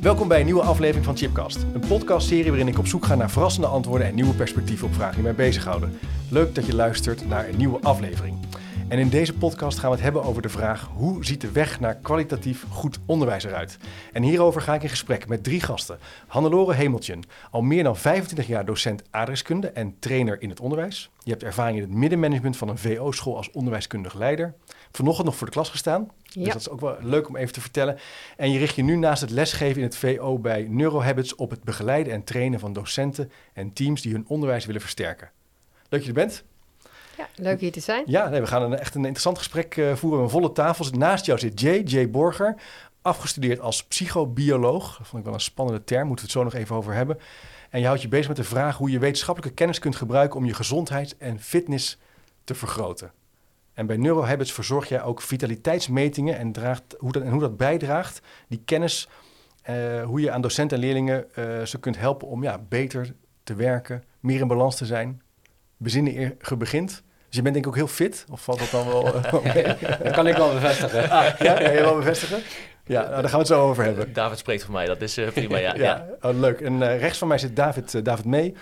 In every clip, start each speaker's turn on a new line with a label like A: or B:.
A: Welkom bij een nieuwe aflevering van Chipcast. Een podcastserie waarin ik op zoek ga naar verrassende antwoorden en nieuwe perspectieven op vragen die mij bezighouden. Leuk dat je luistert naar een nieuwe aflevering. En in deze podcast gaan we het hebben over de vraag: hoe ziet de weg naar kwalitatief goed onderwijs eruit? En hierover ga ik in gesprek met drie gasten. Hannelore Hemeltje, al meer dan 25 jaar docent adreskunde en trainer in het onderwijs. Je hebt ervaring in het middenmanagement van een VO-school als onderwijskundig leider. Vanochtend nog voor de klas gestaan. Dus dat is ook wel leuk om even te vertellen. En je richt je nu naast het lesgeven in het VO bij Neurohabits op het begeleiden en trainen van docenten en teams die hun onderwijs willen versterken. Leuk dat je er bent.
B: Ja, leuk hier te zijn.
A: Ja, nee, we gaan een, echt een interessant gesprek uh, voeren. Een volle tafel. Naast jou zit Jay, Jay Borger. Afgestudeerd als psychobioloog. Dat vond ik wel een spannende term. Moeten we het zo nog even over hebben. En je houdt je bezig met de vraag hoe je wetenschappelijke kennis kunt gebruiken om je gezondheid en fitness te vergroten. En bij Neurohabits verzorg jij ook vitaliteitsmetingen en, draagt, hoe, dat, en hoe dat bijdraagt, die kennis, uh, hoe je aan docenten en leerlingen uh, ze kunt helpen om ja, beter te werken, meer in balans te zijn, bezinnen eer je begint. Dus je bent denk ik ook heel fit, of valt dat dan wel?
C: dat kan ik wel bevestigen.
A: Ah, ja, kan je wel bevestigen? Ja, nou, daar gaan we het zo over hebben.
C: David spreekt voor mij, dat is uh, prima, ja. ja.
A: ja. Oh, leuk. En uh, rechts van mij zit David, uh, David mee.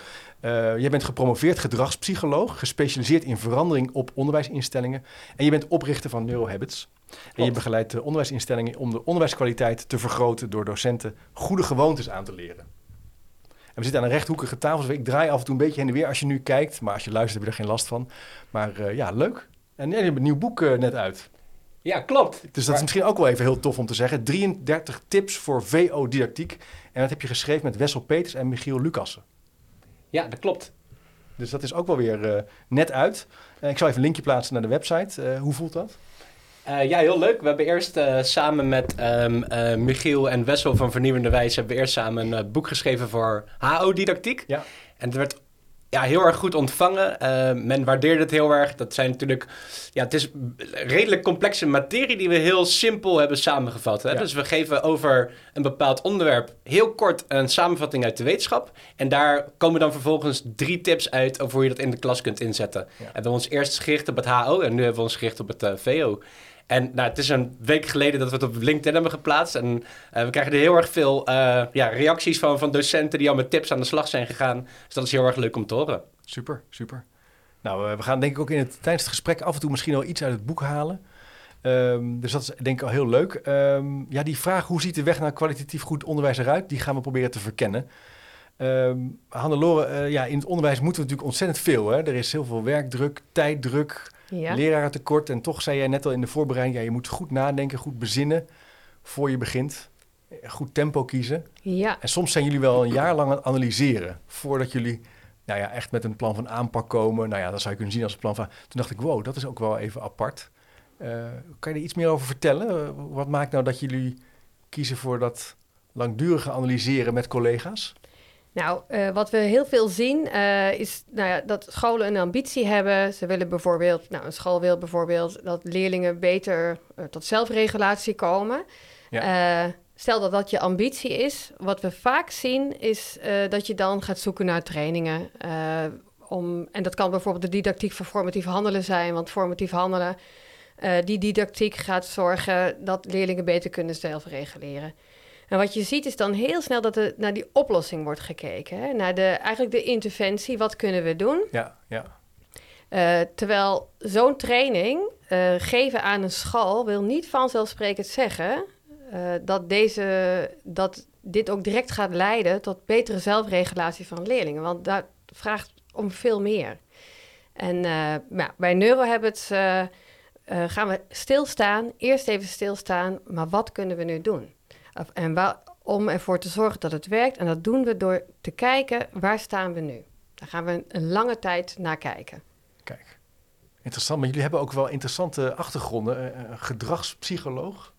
A: jij bent gepromoveerd gedragspsycholoog, gespecialiseerd in verandering op onderwijsinstellingen. En je bent oprichter van Neurohabits. En je begeleidt de onderwijsinstellingen om de onderwijskwaliteit te vergroten door docenten goede gewoontes aan te leren. En we zitten aan een rechthoekige tafel, dus ik draai af en toe een beetje heen en weer als je nu kijkt. Maar als je luistert heb je er geen last van. Maar ja, leuk. En je hebt een nieuw boek net uit.
C: Ja, klopt.
A: Dus dat is misschien ook wel even heel tof om te zeggen. 33 tips voor VO-didactiek. En dat heb je geschreven met Wessel Peters en Michiel Lucassen.
C: Ja, dat klopt.
A: Dus dat is ook wel weer uh, net uit. Uh, ik zal even een linkje plaatsen naar de website. Uh, hoe voelt dat?
C: ja, heel leuk. We hebben eerst samen met um, Michiel en Wessel van Vernieuwende Wijs... hebben we eerst samen een boek geschreven voor HO-didactiek.
A: Ja.
C: En het werd ja, heel erg goed ontvangen. Uh, men waardeerde het heel erg. Dat zijn natuurlijk, ja, het is redelijk complexe materie die we heel simpel hebben samengevat. Hè? Ja. Dus we geven over een bepaald onderwerp heel kort een samenvatting uit de wetenschap. En daar komen dan vervolgens drie tips uit over hoe je dat in de klas kunt inzetten. Ja. En we hebben ons eerst gericht op het HO en nu hebben we ons gericht op het uh, VO. En nou, het is een week geleden dat we het op LinkedIn hebben geplaatst. En uh, we krijgen er heel erg veel uh, ja, reacties van, van docenten die al met tips aan de slag zijn gegaan. Dus dat is heel erg leuk om te horen.
A: Super, super. Nou, uh, we gaan denk ik ook in het, tijdens het gesprek af en toe misschien wel iets uit het boek halen. Um, dus dat is denk ik al heel leuk. Um, ja, die vraag hoe ziet de weg naar kwalitatief goed onderwijs eruit, die gaan we proberen te verkennen. Um, Hannelore, ja, in het onderwijs moeten we natuurlijk ontzettend veel. Hè? Er is heel veel werkdruk, tijddruk, ja. leraren tekort. En toch zei jij net al in de voorbereiding, ja, je moet goed nadenken, goed bezinnen voor je begint. Goed tempo kiezen.
B: Ja.
A: En soms zijn jullie wel een jaar lang aan het analyseren voordat jullie nou ja, echt met een plan van aanpak komen. Nou ja, dat zou je kunnen zien als een plan van. Toen dacht ik, wow, dat is ook wel even apart. Uh, kan je er iets meer over vertellen? wat maakt nou dat jullie kiezen voor dat langdurige analyseren met collega's?
B: Nou, uh, wat we heel veel zien uh, is nou ja, dat scholen een ambitie hebben. Ze willen bijvoorbeeld, nou, een school wil bijvoorbeeld dat leerlingen beter uh, tot zelfregulatie komen. Ja. stel dat dat je ambitie is. Wat we vaak zien is dat je dan gaat zoeken naar trainingen. om, en dat kan bijvoorbeeld de didactiek van formatief handelen zijn, want formatief handelen, die didactiek gaat zorgen dat leerlingen beter kunnen zelfreguleren. En wat je ziet is dan heel snel dat er naar die oplossing wordt gekeken. Hè? Naar de, eigenlijk de interventie, wat kunnen we doen?
A: Ja, ja.
B: Uh, terwijl zo'n training uh, geven aan een school wil niet vanzelfsprekend zeggen uh, dat, deze, dat dit ook direct gaat leiden tot betere zelfregulatie van leerlingen. Want dat vraagt om veel meer. En nou, bij Neurohabits gaan we stilstaan, eerst even stilstaan, maar wat kunnen we nu doen? En om ervoor te zorgen dat het werkt. En dat doen we door te kijken, waar staan we nu? Daar gaan we een lange tijd naar kijken.
A: Kijk, interessant. Maar jullie hebben ook wel interessante achtergronden. Uh, gedragspsycholoog.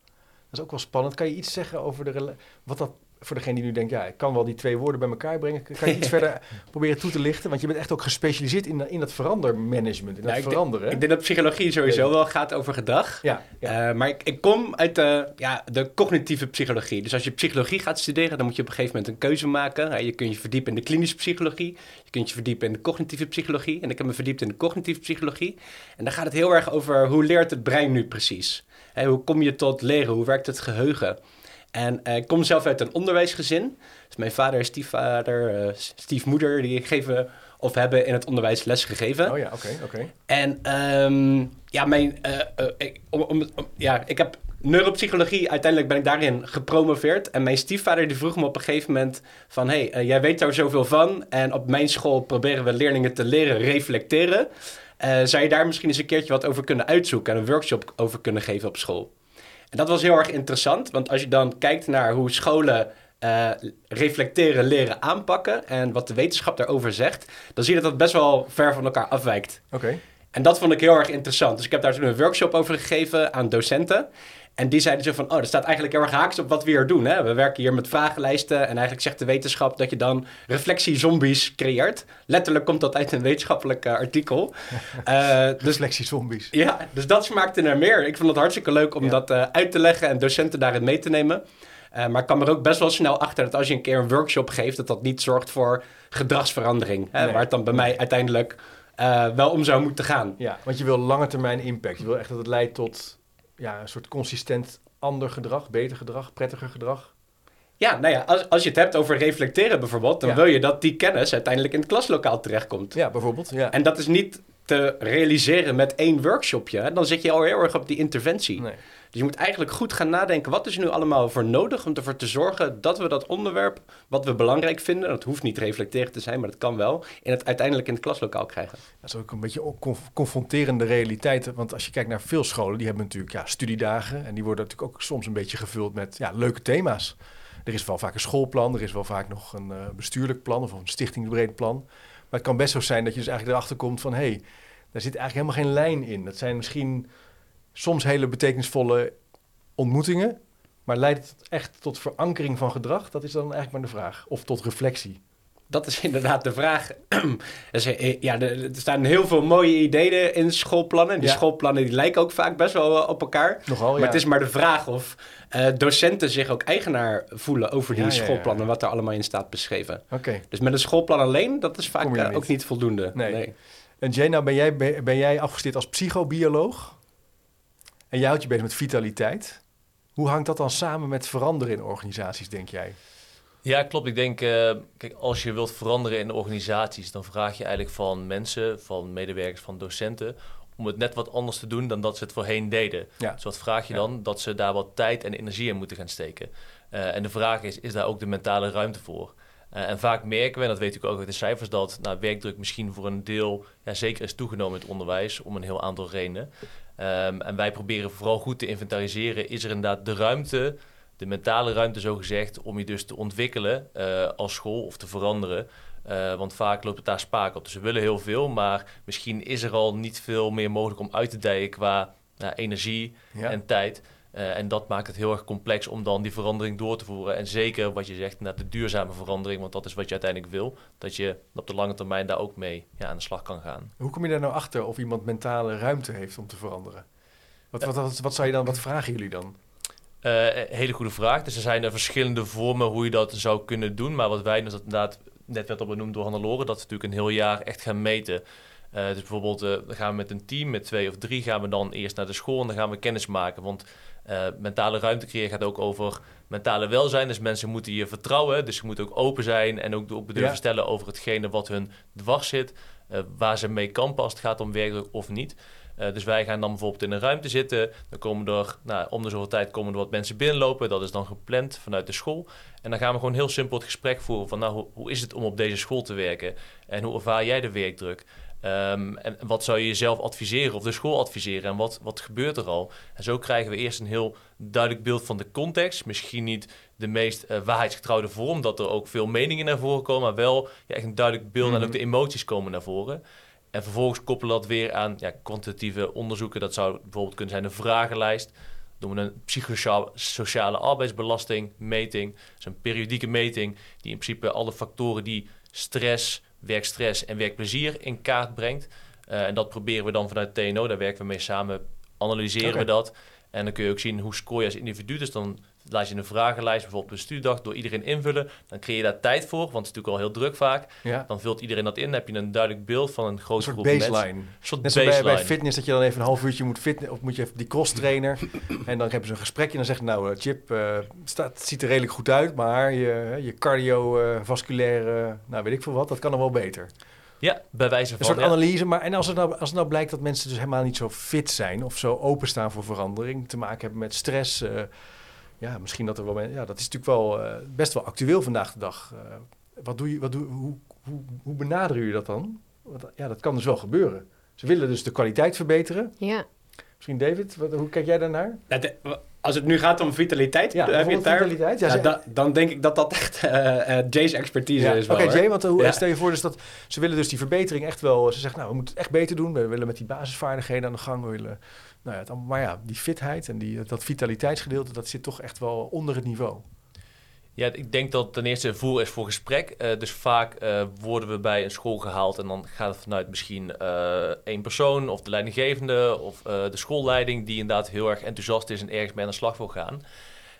A: Dat is ook wel spannend. Kan je iets zeggen over de wat dat voor degene die nu denkt, ja, ik kan wel die twee woorden bij elkaar brengen. Kan je iets verder proberen toe te lichten? Want je bent echt ook gespecialiseerd in, in dat verandermanagement, in dat
C: ik
A: veranderen.
C: Denk, ik denk dat psychologie sowieso wel gaat over gedrag.
A: Ja,
C: ja. Uh, maar ik, ik, kom uit de, ja, de cognitieve psychologie. Dus als je psychologie gaat studeren, dan moet je op een gegeven moment een keuze maken. Je kunt je verdiepen in de klinische psychologie. Je kunt je verdiepen in de cognitieve psychologie. En ik heb me verdiept in de cognitieve psychologie. En dan gaat het heel erg over hoe leert het brein nu precies? Hey, hoe kom je tot leren? Hoe werkt het geheugen? En uh, ik kom zelf uit een onderwijsgezin. Dus mijn vader, stiefvader, uh, stiefmoeder, die geven of hebben in het onderwijs les gegeven.
A: Oh ja, oké, okay, oké.
C: En um, ja, mijn, uh, ik, om, om, om, ja, ik heb neuropsychologie, uiteindelijk ben ik daarin gepromoveerd. En mijn stiefvader die vroeg me op een gegeven moment van... hé, hey, jij weet daar zoveel van en op mijn school proberen we leerlingen te leren reflecteren. zou je daar misschien eens een keertje wat over kunnen uitzoeken... en een workshop over kunnen geven op school? En dat was heel erg interessant, want als je dan kijkt naar hoe scholen uh, reflecteren, leren aanpakken en wat de wetenschap daarover zegt, dan zie je dat dat best wel ver van elkaar afwijkt.
A: Oké.
C: En dat vond ik heel erg interessant. Dus ik heb daar toen een workshop over gegeven aan docenten. En die zeiden zo van, oh, dat staat eigenlijk heel erg haaks op wat we hier doen. Hè? We werken hier met vragenlijsten en eigenlijk zegt de wetenschap dat je dan reflectiezombies creëert. Letterlijk komt dat uit een wetenschappelijk uh, artikel.
A: Uh, dus, reflectiezombies.
C: Ja, dus dat smaakte naar meer. Ik vond het hartstikke leuk om ja. dat uh, uit te leggen en docenten daarin mee te nemen. Uh, maar ik kwam er ook best wel snel achter dat als je een keer een workshop geeft, dat dat niet zorgt voor gedragsverandering. Hè? Nee. Waar het dan bij mij uiteindelijk uh, wel om zou moeten gaan.
A: Ja, want je wil lange termijn impact. Je wil echt dat het leidt tot ja, een soort consistent ander gedrag, beter gedrag, prettiger gedrag.
C: Ja, nou ja, als, als je het hebt over reflecteren bijvoorbeeld, dan ja. wil je dat die kennis uiteindelijk in het klaslokaal terechtkomt.
A: Ja, bijvoorbeeld. Ja.
C: En dat is niet te realiseren met één workshopje. Dan zit je al heel erg op die interventie.
A: Nee.
C: Dus je moet eigenlijk goed gaan nadenken, wat is er nu allemaal voor nodig om ervoor te zorgen dat we dat onderwerp, wat we belangrijk vinden, dat hoeft niet reflecterend te zijn, maar dat kan wel, in het uiteindelijk in het klaslokaal krijgen.
A: Dat is ook een beetje conf confronterende realiteiten, want als je kijkt naar veel scholen, die hebben natuurlijk ja, studiedagen en die worden natuurlijk ook soms een beetje gevuld met ja, leuke thema's. Er is wel vaak een schoolplan, er is wel vaak nog een uh, bestuurlijk plan of een stichtingsbreed plan. Maar het kan best zo zijn dat je dus eigenlijk erachter komt van, hé, hey, daar zit eigenlijk helemaal geen lijn in. Dat zijn misschien soms hele betekenisvolle ontmoetingen. Maar leidt het echt tot verankering van gedrag? Dat is dan eigenlijk maar de vraag. Of tot reflectie?
C: Dat is inderdaad de vraag. dus, ja, er staan heel veel mooie ideeën in schoolplannen. Die ja. schoolplannen die lijken ook vaak best wel op elkaar.
A: Nogal,
C: maar het is maar de vraag of uh, docenten zich ook eigenaar voelen over die ja, schoolplannen. Wat er allemaal in staat beschreven.
A: Okay.
C: Dus met een schoolplan alleen, dat is vaak uh, niet. ook niet voldoende.
A: Nee. nee. En Jay, nou ben jij, ben jij afgestudeerd als psychobioloog? En jij houdt je bezig met vitaliteit. Hoe hangt dat dan samen met veranderen in organisaties, denk jij?
D: Ja, klopt. Ik denk, uh, kijk, als je wilt veranderen in organisaties, dan vraag je eigenlijk van mensen, van medewerkers, van docenten, om het net wat anders te doen dan dat ze het voorheen deden.
A: Ja.
D: Dus wat vraag je dan? Dat ze daar wat tijd en energie in moeten gaan steken. Uh, en de vraag is, is daar ook de mentale ruimte voor? Uh, en vaak merken we, en dat weet ik ook uit de cijfers, dat nou, werkdruk misschien voor een deel ja, zeker is toegenomen in het onderwijs om een heel aantal redenen. Um, en wij proberen vooral goed te inventariseren, is er inderdaad de ruimte, de mentale ruimte zo gezegd, om je dus te ontwikkelen uh, als school of te veranderen. Uh, want vaak loopt het daar spaak op. Dus we willen heel veel, maar misschien is er al niet veel meer mogelijk om uit te dijen qua nou, energie
A: ja.
D: en tijd. Uh, en dat maakt het heel erg complex om dan die verandering door te voeren. En zeker wat je zegt, naar de duurzame verandering, want dat is wat je uiteindelijk wil. Dat je op de lange termijn daar ook mee ja, aan de slag kan gaan.
A: Hoe kom je daar nou achter of iemand mentale ruimte heeft om te veranderen? Wat, wat, wat, wat zou je dan, wat vragen jullie dan?
D: Uh, hele goede vraag. Dus er zijn er verschillende vormen hoe je dat zou kunnen doen. Maar wat wij dus inderdaad, net werd al benoemd door Hannelore, dat we natuurlijk een heel jaar echt gaan meten. Uh, dus bijvoorbeeld, uh, gaan we met een team, met twee of drie, gaan we dan eerst naar de school en dan gaan we kennis maken. Want uh, mentale ruimte creëren gaat ook over mentale welzijn. Dus mensen moeten je vertrouwen. Dus ze moeten ook open zijn en ook durven ja. stellen over hetgene wat hun dwars zit. Uh, waar ze mee kampen als het gaat om werkdruk of niet. Uh, dus wij gaan dan bijvoorbeeld in een ruimte zitten. Dan komen er, nou, om de zoveel tijd komen er wat mensen binnenlopen. Dat is dan gepland vanuit de school. En dan gaan we gewoon heel simpel het gesprek voeren van... nou, hoe, hoe is het om op deze school te werken? En hoe ervaar jij de werkdruk? Um, en wat zou je jezelf adviseren of de school adviseren en wat, wat gebeurt er al? En zo krijgen we eerst een heel duidelijk beeld van de context. Misschien niet de meest uh, waarheidsgetrouwde vorm, dat er ook veel meningen naar voren komen, maar wel ja, echt een duidelijk beeld mm -hmm. en ook de emoties komen naar voren. En vervolgens koppelen dat weer aan ja, kwantitatieve onderzoeken. Dat zou bijvoorbeeld kunnen zijn een vragenlijst. doen we een psychosociale arbeidsbelastingmeting. Dat is een periodieke meting die in principe alle factoren die stress, werkstress en werkplezier in kaart brengt. Uh, en dat proberen we dan vanuit TNO, daar werken we mee samen, analyseren we dat. En dan kun je ook zien hoe scoor je als individu. Dus dan laat je een vragenlijst, bijvoorbeeld een door iedereen invullen. Dan creëer je daar tijd voor, want het is natuurlijk al heel druk vaak.
A: Ja.
D: Dan vult iedereen dat in, dan heb je een duidelijk beeld van een
A: Een
D: grote
A: soort
D: groep mensen.
A: baseline.
D: Een soort
A: Net zoals bij,
D: baseline.
A: bij fitness, dat je dan even een half uurtje moet fitness, of moet je even die cross trainer. en dan hebben ze een gesprekje en dan zegt nou, eh, Chip, eh, staat, het ziet er redelijk goed uit, maar je, je cardiovasculaire, nou weet ik veel wat, dat kan nog wel beter.
D: Ja, bij wijze
A: Een
D: van...
A: soort
D: ja.
A: analyse, maar en als het, nou, als het nou blijkt dat mensen dus helemaal niet zo fit zijn of zo openstaan voor verandering, te maken hebben met stress. eh, ja, misschien dat er wel, men- ja, dat is natuurlijk wel eh, best wel actueel vandaag de dag. Eh, wat doe je, wat doe, hoe, hoe, hoe benaderen jullie dat dan? Want, ja, dat kan dus wel gebeuren. Ze willen dus de kwaliteit verbeteren.
B: Ja.
A: Misschien David, wat, hoe kijk jij daarnaar?
C: De- als het nu gaat om vitaliteit,
A: Ja,
C: heb je het daar?
A: vitaliteit. Ja,
C: Ja,
A: ze-
C: da- dan denk ik dat dat echt eh, Jay's expertise is
A: Oké. Jay, want eh, hoe, stel je voor dus dat ze willen dus die verbetering echt wel. Ze zeggen, nou, we moeten het echt beter doen. We willen met die basisvaardigheden aan de gang. We willen, nou ja, het maar ja, die fitheid en die, dat vitaliteitsgedeelte, dat zit toch echt wel onder het niveau.
D: Ja, ik denk dat ten eerste voer is voor gesprek. Eh, dus vaak eh, worden we bij een school gehaald en dan gaat het vanuit misschien eh, één persoon of de leidinggevende of de schoolleiding die inderdaad heel erg enthousiast is en ergens mee aan de slag wil gaan.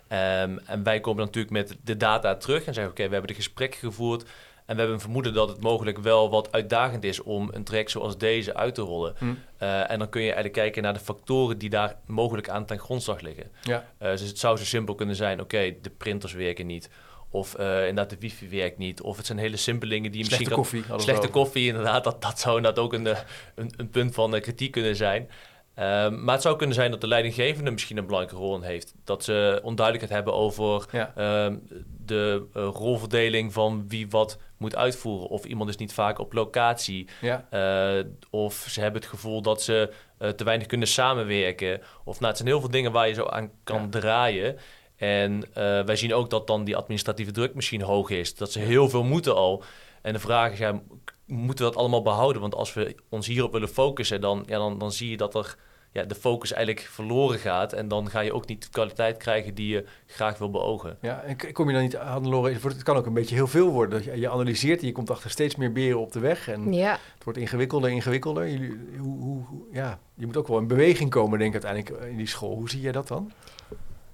D: Ehm, en wij komen dan natuurlijk met de data terug en zeggen oké, we hebben de gesprekken gevoerd en we hebben een vermoeden dat het mogelijk wel wat uitdagend is om een traject zoals deze uit te rollen.
A: Hm.
D: Eh, en dan kun je eigenlijk kijken naar de factoren die daar mogelijk aan ten grondslag liggen.
A: Ja.
D: Eh, dus het zou zo simpel kunnen zijn, oké, de printers werken niet. Of eh, inderdaad de wifi werkt niet. Of het zijn hele simpele dingen die je
A: Slechte
D: misschien...
A: koffie.
D: Slechte
A: het over.
D: koffie, inderdaad. Dat, dat zou inderdaad ook een, een, een punt van kritiek kunnen zijn. Ehm, maar het zou kunnen zijn dat de leidinggevende misschien een belangrijke rol in heeft. Dat ze onduidelijkheid hebben over
A: Ja.
D: ehm, de eh, rolverdeling van wie wat moet uitvoeren. Of iemand is niet vaak op locatie.
A: Ja.
D: Eh, of ze hebben het gevoel dat ze eh, te weinig kunnen samenwerken. Of nou, het zijn heel veel dingen waar je zo aan kan
A: Ja.
D: draaien. En wij zien ook dat dan die administratieve druk misschien hoog is. Dat ze heel veel moeten al. En de vraag is, ja, moeten we dat allemaal behouden? Want als we ons hierop willen focussen, dan, ja, dan, dan zie je dat er ja, de focus eigenlijk verloren gaat. En dan ga je ook niet de kwaliteit krijgen die je graag wil beogen.
A: Ja, en kom je dan niet aan, Lore, het kan ook een beetje heel veel worden. Dat je, je analyseert en je komt achter steeds meer beren op de weg. En
B: Ja.
A: het wordt ingewikkelder, ingewikkelder. Jullie, hoe, hoe, ja, je moet ook wel in beweging komen, denk ik, uiteindelijk eh, in die school. Hoe zie jij dat dan?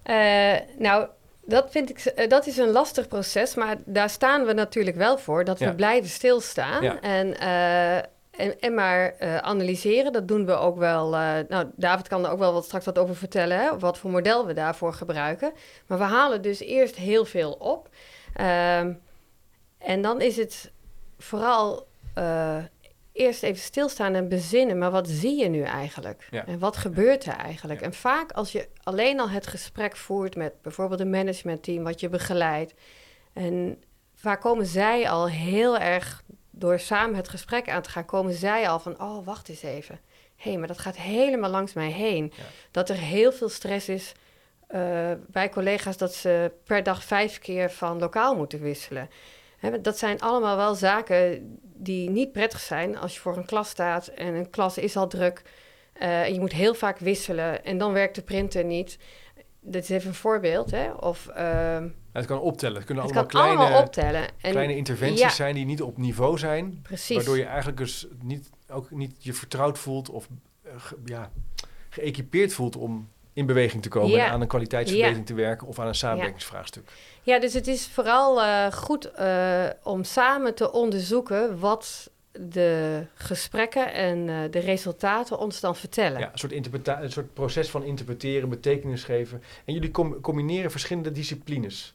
B: Eh, nou, dat vind ik, eh, dat is een lastig proces, maar daar staan we natuurlijk wel voor, dat
A: Ja.
B: we blijven stilstaan
A: Ja.
B: en, eh, en, en maar eh, analyseren. Dat doen we ook wel. nou, David kan er ook wel wat, straks wat over vertellen, hè, wat voor model we daarvoor gebruiken. Maar we halen dus eerst heel veel op. Ehm, en dan is het vooral eerst even stilstaan en bezinnen. Maar wat zie je nu eigenlijk?
A: Ja.
B: En wat gebeurt er eigenlijk?
A: Ja.
B: En vaak als je alleen al het gesprek voert met bijvoorbeeld een managementteam wat je begeleidt. En vaak komen zij al heel erg, door samen het gesprek aan te gaan, komen zij al van, oh, wacht eens even. Hé, hey, maar dat gaat helemaal langs mij heen.
A: Ja.
B: Dat er heel veel stress is eh, bij collega's dat ze per dag vijf keer van lokaal moeten wisselen. Dat zijn allemaal wel zaken die niet prettig zijn als je voor een klas staat en een klas is al druk. eh, en je moet heel vaak wisselen en dan werkt de printer niet. Dit is even een voorbeeld. Hè? Of ehm,
A: Het kan optellen. Het kunnen
B: het
A: allemaal
B: kan
A: kleine,
B: allemaal optellen. En,
A: kleine interventies
B: ja.
A: zijn die niet op niveau zijn.
B: Precies.
A: Waardoor je eigenlijk dus niet, ook niet je vertrouwd voelt of eh, ge- ja, geëquipeerd voelt om in beweging te komen
B: Ja.
A: en aan een kwaliteitsverbetering te werken of aan een samenwerkingsvraagstuk.
B: Ja, dus het is vooral eh, goed eh, om samen te onderzoeken wat de gesprekken en eh, de resultaten ons dan vertellen.
A: Ja, een, soort interpreta- een soort proces van interpreteren, betekenis geven. En jullie com- combineren verschillende disciplines.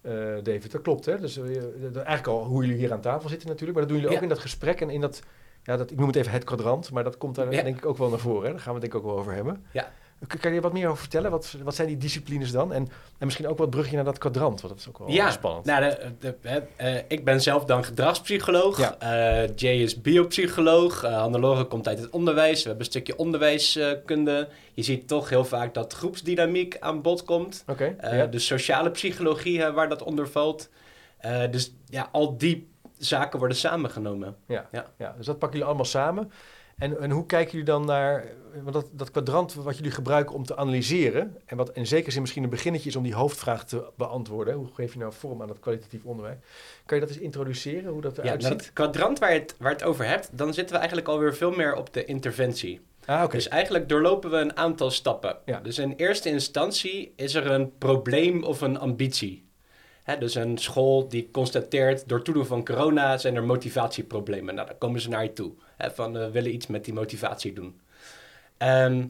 A: eh, David, dat klopt hè? Dus eigenlijk al hoe jullie hier aan tafel zitten natuurlijk, maar dat doen jullie ook in dat gesprek en in dat, ja, dat, ik noem het even het kwadrant, maar dat komt daar
C: Ja.
A: denk ik ook wel naar voren. Hè? Daar gaan we het denk ik ook wel over hebben.
C: Ja.
A: Kan je er wat meer over vertellen? Wat, wat zijn die disciplines dan? En, en misschien ook wat brugje naar dat kwadrant, want dat is ook wel
C: Ja,
A: spannend.
C: Nou, de, de- hè, eh, ik ben zelf dan gedragspsycholoog.
A: Ja.
C: Eh, Jay is biopsycholoog. Uh, Hannelore komt uit het onderwijs. We hebben een stukje onderwijskunde. je ziet toch heel vaak dat groepsdynamiek aan bod komt.
A: Oké, ja.
C: De sociale psychologie waar dat onder valt. Dus ja, al die zaken worden samengenomen.
A: Ja, dus dat pakken jullie allemaal samen. En, en hoe kijken jullie dan naar want dat, dat kwadrant wat jullie gebruiken om te analyseren, en wat in zekere zin misschien een beginnetje is om die hoofdvraag te beantwoorden, hoe geef je nou vorm aan dat kwalitatief onderwijs? Kan je dat eens introduceren, hoe dat eruit
C: ja,
A: ziet?
C: het kwadrant waar je, het, waar het over hebt, dan zitten we eigenlijk alweer veel meer op de interventie.
A: Ah.
C: Dus eigenlijk doorlopen we een aantal stappen.
A: Ja.
C: Dus in eerste instantie is er een probleem of een ambitie. Hè, dus een school die constateert, door toedoen van corona zijn er motivatieproblemen. Nou, dan komen ze naar je toe. Hè, van, eh, we willen iets met die motivatie doen. Ehm,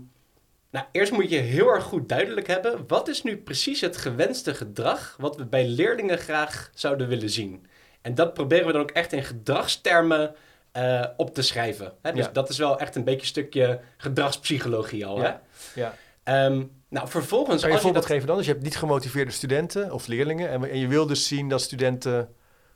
C: nou, eerst moet je heel erg goed duidelijk hebben, wat is nu precies het gewenste gedrag wat we bij leerlingen graag zouden willen zien? En dat proberen we dan ook echt in gedragstermen eh, op te schrijven. Hè? Dus
A: Ja.
C: dat is wel echt een beetje een stukje gedragspsychologie al.
A: Ja.
C: Hè?
A: Ja.
C: Ehm, nou, vervolgens...
A: Kan je een voorbeeld
C: dat-
A: geven dan? Dus je hebt niet gemotiveerde studenten of leerlingen en, en je wil dus zien dat studenten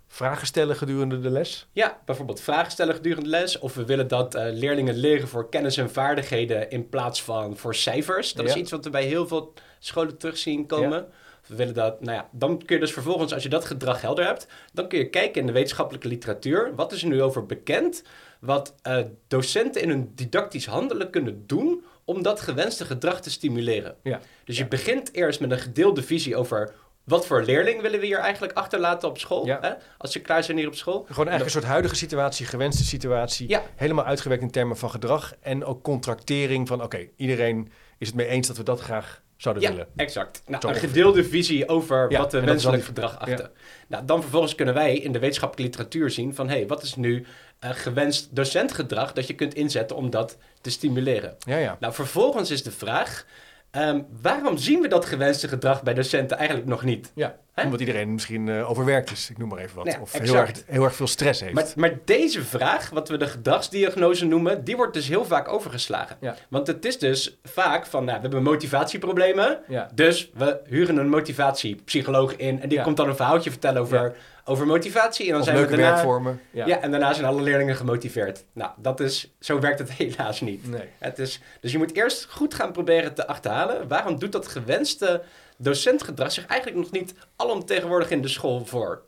A: vragen stellen gedurende de les.
C: Ja, bijvoorbeeld vragen stellen gedurende les. Of we willen dat eh, leerlingen leren voor kennis en vaardigheden in plaats van voor cijfers. Dat is iets wat we bij heel veel scholen terugzien komen. Of We willen dat, nou ja, dan kun je dus vervolgens, als je dat gedrag helder hebt, dan kun je kijken in de wetenschappelijke literatuur. Wat is er nu over bekend? Wat eh, docenten in hun didactisch handelen kunnen doen om dat gewenste gedrag te stimuleren.
A: Ja.
C: Dus je begint eerst met een gedeelde visie over wat voor leerling willen we hier eigenlijk achterlaten op school.
A: Ja.
C: Hè? Als ze klaar zijn hier op school.
A: Gewoon eigenlijk een soort huidige situatie, gewenste situatie,
C: Ja.
A: helemaal uitgewerkt in termen van gedrag en ook contractering van oké, iedereen is het mee eens dat we dat graag zouden
C: Ja,
A: willen.
C: exact. Nou, een gedeelde visie over wat wenselijk
A: die-
C: gedrag achten. Nou, dan vervolgens kunnen wij in de wetenschappelijke literatuur zien van... hé, hey, wat is nu eh, gewenst docentgedrag dat je kunt inzetten om dat te stimuleren?
A: Ja, ja.
C: Nou, vervolgens is de vraag... ehm, waarom zien we dat gewenste gedrag bij docenten eigenlijk nog niet?
A: ja. Omdat iedereen misschien eh, overwerkt is, ik noem maar even wat.
C: Ja,
A: of heel erg, heel erg veel stress heeft.
C: Maar, maar deze vraag, wat we de gedragsdiagnose noemen, die wordt dus heel vaak overgeslagen.
A: Ja.
C: Want het is dus vaak van, nou, we hebben motivatieproblemen,
A: ja.
C: dus we huren een motivatiepsycholoog in en die komt dan een verhaaltje vertellen over, over motivatie. En dan
A: Of
C: zijn
A: leuke
C: we daarna,
A: werkvormen. Ja.
C: ja. en daarna zijn alle leerlingen gemotiveerd. Nou, dat is, zo werkt het helaas niet.
A: Nee.
C: Het is, dus je moet eerst goed gaan proberen te achterhalen. Waarom doet dat gewenste docentgedrag zich eigenlijk nog niet alomtegenwoordig in de school voor?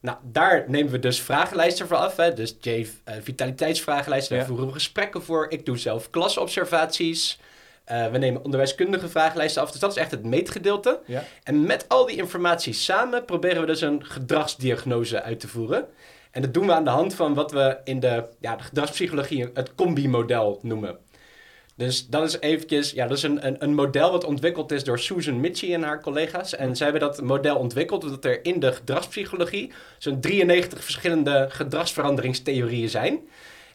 C: Nou, daar nemen we dus vragenlijsten voor af. Hè. Dus J eh, vitaliteitsvragenlijsten, daar
A: Ja.
C: voeren we gesprekken voor. Ik doe zelf klasobservaties. Eh, we nemen onderwijskundige vragenlijsten af. Dus dat is echt het meetgedeelte.
A: Ja.
C: En met al die informatie samen proberen we dus een gedragsdiagnose uit te voeren. En dat doen we aan de hand van wat we in de, ja, de gedragspsychologie het combi-model noemen. Dus dat is eventjes, ja, dat is een, een, een model wat ontwikkeld is door Susan Mitchie en haar collega's. En zij hebben dat model ontwikkeld omdat er in de gedragspsychologie zo'n 93 verschillende gedragsveranderingstheorieën zijn.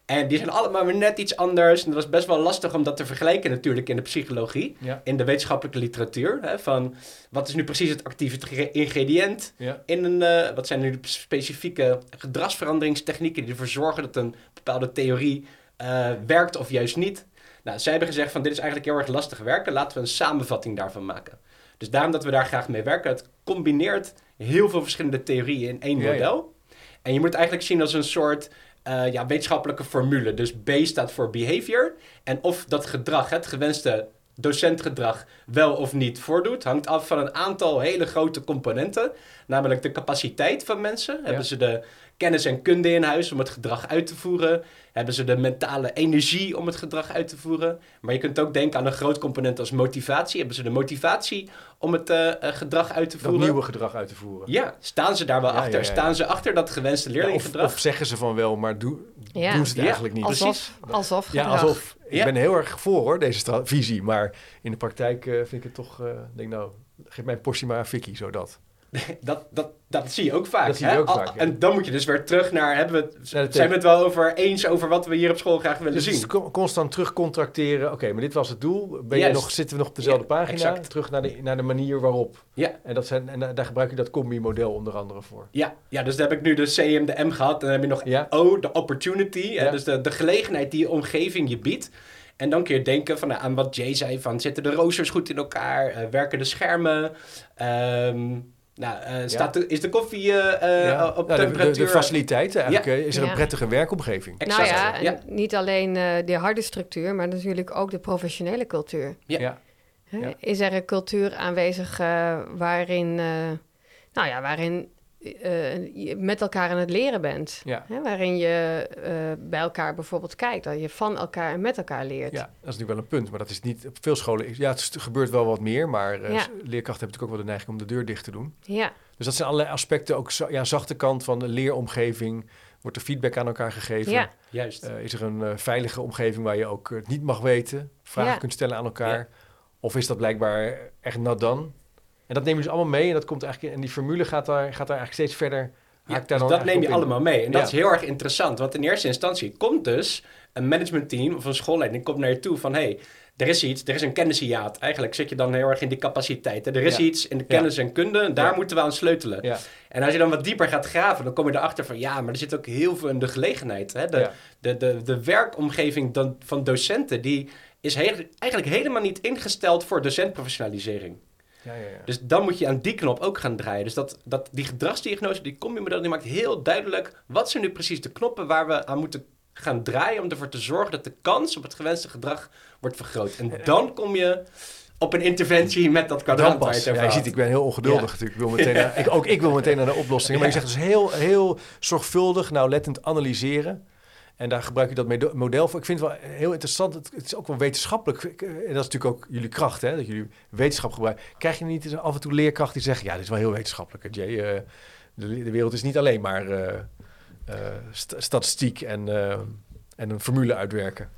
C: En die zijn allemaal weer net iets anders. En dat is best wel lastig om dat te vergelijken natuurlijk in de psychologie.
A: Ja.
C: In de wetenschappelijke literatuur. Hè, van wat is nu precies het actieve ingrediënt
A: Ja.
C: in een, eh, wat zijn nu de specifieke gedragsveranderingstechnieken die ervoor zorgen dat een bepaalde theorie eh, werkt of juist niet. Nou, zij hebben gezegd van dit is eigenlijk heel erg lastig werken, laten we een samenvatting daarvan maken. Dus daarom dat we daar graag mee werken. Het combineert heel veel verschillende theorieën in één
A: ja.
C: model. En je moet het eigenlijk zien als een soort eh, ja, wetenschappelijke formule. Dus B staat voor behavior. En of dat gedrag, het gewenste docentgedrag, wel of niet voordoet, hangt af van een aantal hele grote componenten. Namelijk de capaciteit van mensen. Hebben ze de kennis en kunde in huis om het gedrag uit te voeren? Hebben ze de mentale energie om het gedrag uit te voeren? Maar je kunt ook denken aan een groot component als motivatie. Hebben ze de motivatie om het eh, eh, gedrag uit te
A: Dat
C: voeren?
A: nieuwe gedrag uit te voeren.
C: Ja, staan ze daar wel
A: Ja,
C: achter?
A: ja, ja, ja.
C: Staan ze achter dat gewenste
A: Ja,
C: leerlinggedrag?
A: of, of zeggen ze van wel, maar doen,
B: Ja.
A: doen ze het
C: Ja,
A: eigenlijk niet.
C: precies.
B: Alsof, alsof
A: Ja,
B: gedrag.
A: alsof. Ik
C: Ja.
A: ben heel erg voor hoor, deze visie. Maar in de praktijk eh, vind ik het toch, eh denk nou, geef mij een portie maar aan Vicky, zodat.
C: Dat, dat, dat zie je ook vaak.
A: Dat zie je
C: hè?
A: ook
C: Al-
A: vaak, ja.
C: En dan moet je dus weer terug naar, hebben we het,
A: Naar de
C: zijn we het wel over eens over wat we hier op school graag willen
A: Dus
C: zien?
A: co- constant terugcontracteren. Oké, maar dit was het doel. Ben je nog, zitten we nog op dezelfde
C: Ja,
A: pagina?
C: exact.
A: Terug naar de, naar de manier waarop.
C: Ja.
A: En, dat zijn, en da- daar gebruik je dat combi-model onder andere voor.
C: Ja, ja, dus daar heb ik nu de C en de M gehad. En dan heb je nog
A: Ja.
C: O, de opportunity. hè. Dus de, de gelegenheid die je omgeving je biedt. En dan kun je denken van, nou, aan wat Jay zei: van, zitten de roosters goed in elkaar? Eh, werken de schermen? Ehm, nou, eh, staat de, is de koffie eh, eh,
A: Ja.
C: op
A: Nou, de, de,
C: temperatuur?
A: de faciliteiten eigenlijk. eh, is er
B: Ja.
A: een prettige werkomgeving.
C: Exact.
B: Nou ja, niet alleen eh, de harde structuur, maar natuurlijk ook de professionele cultuur.
C: Ja.
A: Ja.
B: Hè?
A: Ja.
B: Is er een cultuur aanwezig eh, waarin, eh, nou ja, waarin eh, je met elkaar aan het leren bent.
A: Ja.
B: Hè, waarin je eh, bij elkaar bijvoorbeeld kijkt, dat je van elkaar en met elkaar leert.
A: Ja, dat is natuurlijk wel een punt, maar dat is niet op veel scholen. Ja, het gebeurt wel wat meer, maar eh,
B: Ja.
A: leerkrachten hebben natuurlijk ook wel de neiging om de deur dicht te doen.
B: Ja,
A: Dus dat zijn allerlei aspecten, ook ja, zachte kant van de leeromgeving. Wordt er feedback aan elkaar gegeven?
B: ja.
C: Juist.
A: Is er een veilige omgeving waar je ook het niet mag weten, vragen
B: Ja.
A: kunt stellen aan elkaar? Of is dat blijkbaar echt done? En dat nemen ze allemaal mee en dat komt eigenlijk en die formule gaat daar, gaat daar eigenlijk steeds verder.
C: Ja, dus dat neem je allemaal mee. En dat
A: Ja.
C: is heel erg interessant. Want in eerste instantie komt dus een managementteam of een schoolleiding komt naar je toe van... hey, er is iets, er is een kennishiaat. Eigenlijk zit je dan heel erg in die capaciteiten. Er is
A: Ja.
C: iets in de kennis en kunde en daar
A: Ja.
C: moeten we aan sleutelen. En als je dan wat dieper gaat graven, dan kom je erachter van... ja, maar er zit ook heel veel in de gelegenheid. Hè? De, de, de, de werkomgeving dan, van docenten... die is heel- eigenlijk helemaal niet ingesteld voor docentprofessionalisering.
A: Ja, ja, ja.
C: Dus dan moet je aan die knop ook gaan draaien. Dus dat, dat, die gedragsdiagnose, die combi-model, die maakt heel duidelijk... wat zijn nu precies de knoppen waar we aan moeten gaan draaien... om ervoor te zorgen dat de kans op het gewenste gedrag wordt vergroot. En dan kom je op een interventie met dat kwadrant
A: Ja, je ziet, ik ben heel ongeduldig
C: Ja.
A: natuurlijk. Ik wil meteen naar, ik, ook ik wil meteen naar de oplossingen. Maar je zegt dus heel, heel zorgvuldig, nauwlettend analyseren. En daar gebruik je dat model voor. Ik vind het wel heel interessant. Het, is ook wel wetenschappelijk. Eh, En dat is natuurlijk ook jullie kracht, hè? Dat jullie wetenschap gebruiken. Krijg je niet af en toe leerkrachten die zeggen... ja, dit is wel heel wetenschappelijk, Jay. Eh, de, de wereld is niet alleen maar eh, st- statistiek en, en een formule uitwerken.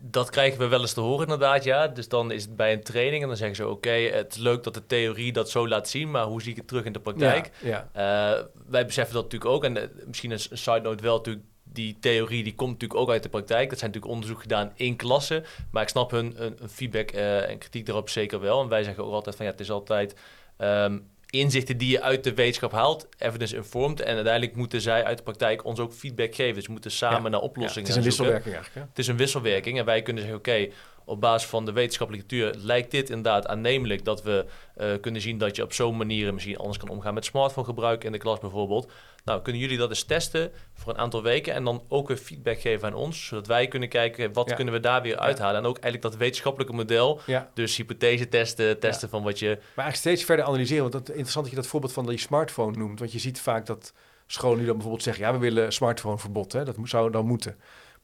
D: Dat krijgen we wel eens te horen inderdaad, ja. Dus dan is het bij een training en dan zeggen ze... oké, het is leuk dat de theorie dat zo laat zien... maar hoe zie ik het terug in de praktijk?
A: Ja, ja.
D: Wij beseffen dat natuurlijk ook. En eh, misschien een side note wel natuurlijk... die theorie die komt natuurlijk ook uit de praktijk. Dat zijn natuurlijk onderzoek gedaan in klassen. Maar ik snap hun, hun, hun feedback eh, en kritiek daarop zeker wel. En wij zeggen ook altijd van... ja, het is altijd... ehm, inzichten die je uit de wetenschap haalt, evidence informed. En uiteindelijk moeten zij uit de praktijk ons ook feedback geven. Dus we moeten samen
A: Ja.
D: naar
A: Ja,
D: oplossingen
A: het is een
D: zoeken.
A: wisselwerking eigenlijk. Hè?
D: Het is een wisselwerking en wij kunnen zeggen, oké, op basis van de wetenschappelijke literatuur lijkt dit inderdaad aannemelijk dat we eh, kunnen zien dat je op zo'n manier misschien anders kan omgaan met smartphone gebruik in de klas bijvoorbeeld. Nou, kunnen jullie dat eens testen voor een aantal weken en dan ook weer feedback geven aan ons, zodat wij kunnen kijken wat
A: Ja.
D: kunnen we daar weer uithalen. En ook eigenlijk dat wetenschappelijke model,
A: Ja.
D: dus hypothese testen, testen van wat je...
A: Maar eigenlijk steeds verder analyseren. Want het interessant dat je dat voorbeeld van die smartphone noemt. Want je ziet vaak dat scholen nu dan bijvoorbeeld zeggen... ja, we willen smartphoneverbod. Hè? Dat zou dan moeten.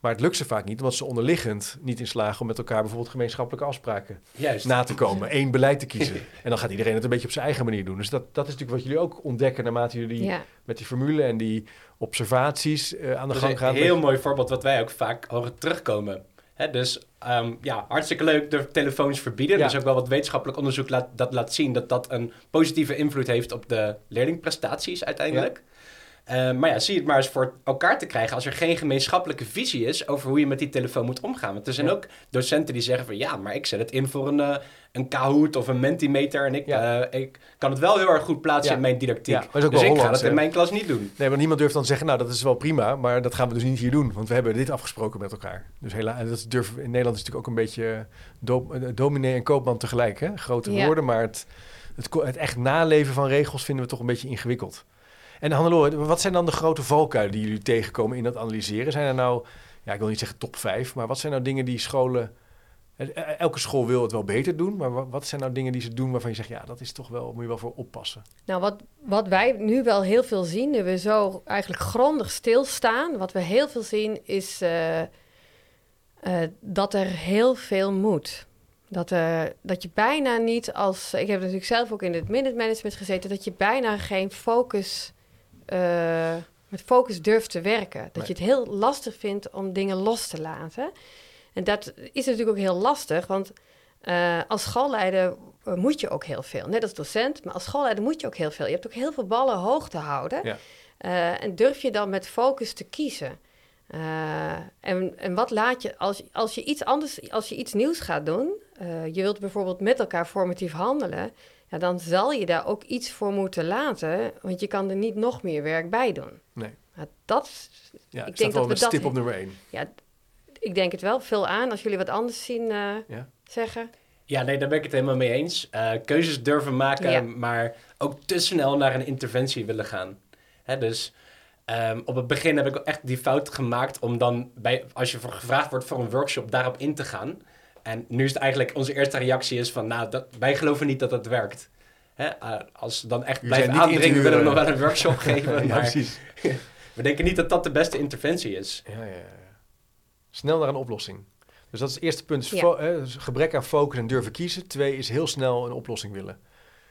A: Maar het lukt ze vaak niet, omdat ze onderliggend niet in slagen... om met elkaar bijvoorbeeld gemeenschappelijke afspraken
C: Juist.
A: na te komen. één beleid te kiezen. En dan gaat iedereen het een beetje op zijn eigen manier doen. Dus dat, dat is natuurlijk wat jullie ook ontdekken... naarmate jullie
B: ja.
A: met die formule en die observaties eh, aan de gang
C: een
A: gaan.
C: heel mooi voorbeeld wat wij ook vaak horen terugkomen. Hè, dus ehm, ja, hartstikke leuk de telefoons verbieden.
A: Ja.
C: Er is ook wel wat wetenschappelijk onderzoek laat, dat laat zien dat dat een positieve invloed heeft op de leerlingprestaties uiteindelijk. Eh, maar ja, zie het maar eens voor elkaar te krijgen als er geen gemeenschappelijke visie is over hoe je met die telefoon moet omgaan. Want er zijn
A: Ja.
C: ook docenten die zeggen van ja, maar ik zet het in voor een, eh, een Kahoot of een Mentimeter en ik,
A: Ja.
C: eh, ik kan het wel heel erg goed plaatsen
A: Ja.
C: in mijn didactiek.
A: Maar
C: dus ik ga
A: Hollands,
C: dat in mijn klas niet doen.
A: Nee, want niemand durft dan te zeggen, nou dat is wel prima, maar dat gaan we dus niet hier doen, want we hebben dit afgesproken met elkaar. Dus helaas, en dat is durf, in Nederland is het natuurlijk ook een beetje do, dominee en koopman tegelijk, hè? grote
B: Ja.
A: woorden, maar het, het echt naleven van regels vinden we toch een beetje ingewikkeld. En Hannelore, wat zijn dan de grote valkuilen die jullie tegenkomen in dat analyseren? Zijn er nou, ja ik wil niet zeggen top 5, maar wat zijn nou dingen die scholen, eh, eh, elke school wil het wel beter doen, maar wa- wat zijn nou dingen die ze doen waarvan je zegt, ja dat is toch wel, moet je wel voor oppassen?
B: Nou, wat, wat wij nu wel heel veel zien, nu we zo eigenlijk grondig stilstaan, wat we heel veel zien is eh, dat er heel veel moet. Dat, dat je bijna niet als, ik heb natuurlijk zelf ook in het management gezeten, dat je bijna geen focus, eh, met focus durft te werken. Dat
A: Nee.
B: je het heel lastig vindt om dingen los te laten. En dat is natuurlijk ook heel lastig, want eh, als schoolleider eh, moet je ook heel veel. Net als docent, maar als schoolleider moet je ook heel veel. Je hebt ook heel veel ballen hoog te houden.
A: Ja.
B: En durf je dan met focus te kiezen. En, en wat laat je, als, als je iets anders, als je iets nieuws gaat doen, je wilt bijvoorbeeld met elkaar formatief handelen, ja, dan zal je daar ook iets voor moeten laten, want je kan er niet nog meer werk bij doen.
A: Nee.
B: Nou, dat,
A: Ja,
B: Ik denk
A: wel
B: dat we dat-
A: stip op nummer 1.
B: ik denk het wel, veel aan als jullie wat anders zien eh,
A: Ja.
B: zeggen.
C: Ja, nee, daar ben ik het helemaal mee eens. Eh, keuzes durven maken,
B: Ja.
C: maar ook te snel naar een interventie willen gaan. Hè, dus ehm, op het begin heb ik echt die fout gemaakt om dan, bij, als je voor gevraagd wordt voor een workshop, daarop in te gaan. En nu is het eigenlijk, onze eerste reactie is van, nou, dat, wij geloven niet dat dat werkt. hè, eh, als ze dan echt
A: Jullie
C: blijven aandringen, willen we nog wel een workshop geven.
A: ja,
C: maar
A: precies.
C: we denken niet dat dat de beste interventie is.
A: Ja, ja, ja. Snel naar een oplossing. Dus dat is het eerste punt. Hè, dus gebrek aan focus en durven kiezen. Twee is heel snel een oplossing willen.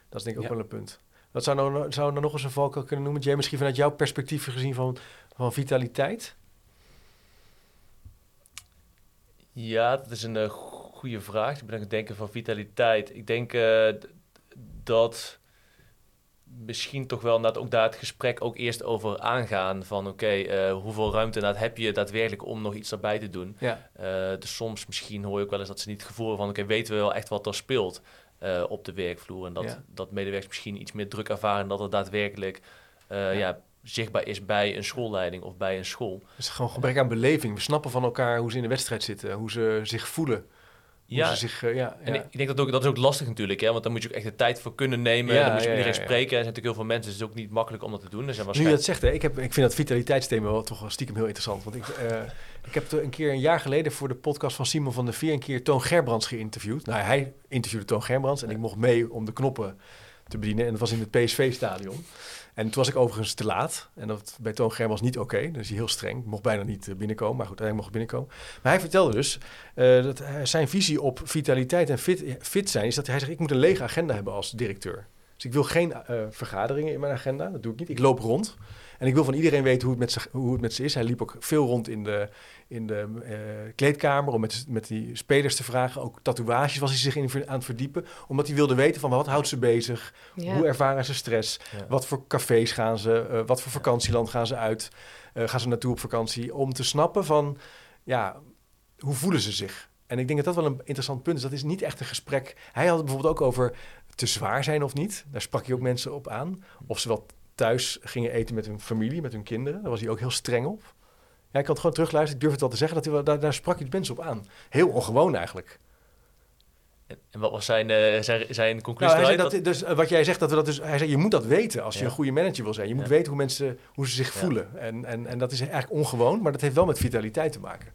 A: Dat is denk ik ook
C: Ja.
A: wel een punt. Wat zou nou, zou nou nog eens een valkuil kunnen noemen? Jij misschien vanuit jouw perspectief gezien van, van vitaliteit?
D: Ja, dat is een eh, goede vraag. Ik ben aan het denken van vitaliteit. Ik denk eh, dat misschien toch wel inderdaad ook daar het gesprek ook eerst over aangaan. Van oké, eh, hoeveel ruimte heb je daadwerkelijk om nog iets erbij te doen?
A: Ja.
D: Eh, dus soms misschien hoor je ook wel eens dat ze niet het gevoel hebben van... oké, weten we wel echt wat er speelt op de werkvloer? En dat,
A: Ja.
D: dat medewerkers misschien iets meer druk ervaren... dat het daadwerkelijk ja. zichtbaar is bij een schoolleiding of bij een school.
A: Dus gewoon gebrek aan beleving. We snappen van elkaar hoe ze in de wedstrijd zitten. Hoe ze zich voelen.
D: Ja,
A: ze zich, eh, ja,
D: En
A: ja.
D: ik, denk dat ook, dat is ook lastig natuurlijk, hè? want dan moet je ook echt de tijd voor kunnen nemen.
A: Ja,
D: dan moet je iedereen spreken. Er zijn natuurlijk heel veel mensen, dus het is ook niet makkelijk om dat te doen. Er zijn
A: Nu je
D: waarschijnlijk...
A: dat zegt, hè, ik, heb, ik vind dat vitaliteitsthema wel toch wel stiekem heel interessant. Want ik, eh, ik heb een keer een jaar geleden voor de podcast van Simon van der Veer een keer Toon Gerbrands geïnterviewd. Nou, hij interviewde Toon Gerbrands en ik mocht mee om de knoppen te bedienen. En dat was in het PSV-stadion. En toen was ik overigens te laat. En dat bij Toon Gerbrands niet oké. dus hij heel streng. Ik mocht bijna niet eh, binnenkomen. Maar goed, hij mocht binnenkomen. Maar hij vertelde dus eh, dat zijn visie op vitaliteit en fit, fit zijn... is dat hij zegt, ik moet een lege agenda hebben als directeur. Dus ik wil geen eh, vergaderingen in mijn agenda. Dat doe ik niet. Ik loop rond. En ik wil van iedereen weten hoe het met ze, hoe het met ze is. Hij liep ook veel rond in de, in de eh, kleedkamer om met, met die spelers te vragen. Ook tatoeages was hij zich in aan het verdiepen. Omdat hij wilde weten van wat houdt ze bezig?
B: Ja.
A: Hoe ervaren ze stress?
D: Ja.
A: Wat voor cafés gaan ze? eh, wat voor vakantieland gaan ze uit? Eh, gaan ze naartoe op vakantie? Om te snappen van, ja, hoe voelen ze zich? En ik denk dat dat wel een interessant punt is. Dat is niet echt een gesprek. Hij had het bijvoorbeeld ook over te zwaar zijn of niet. Daar sprak hij ook mensen op aan. Of ze wel thuis gingen eten met hun familie, met hun kinderen. Daar was hij ook heel streng op. Ja, ik kan het gewoon terugluisteren. Ik durf het wel te zeggen. Dat hij daar, daar sprak hij de mensen op aan. Heel ongewoon eigenlijk.
D: En, en wat was zijn, eh, zijn, zijn conclusie
A: Nou, hij zei
D: eruit?
A: dat, dus, eh, wat jij zegt, dat we dat dus, hij zei, je moet dat weten als je
D: Ja.
A: een goede manager wil zijn. Je moet
D: Ja.
A: weten hoe mensen hoe ze zich
D: Ja.
A: voelen. En, en, en dat is eigenlijk ongewoon, maar dat heeft wel met vitaliteit te maken.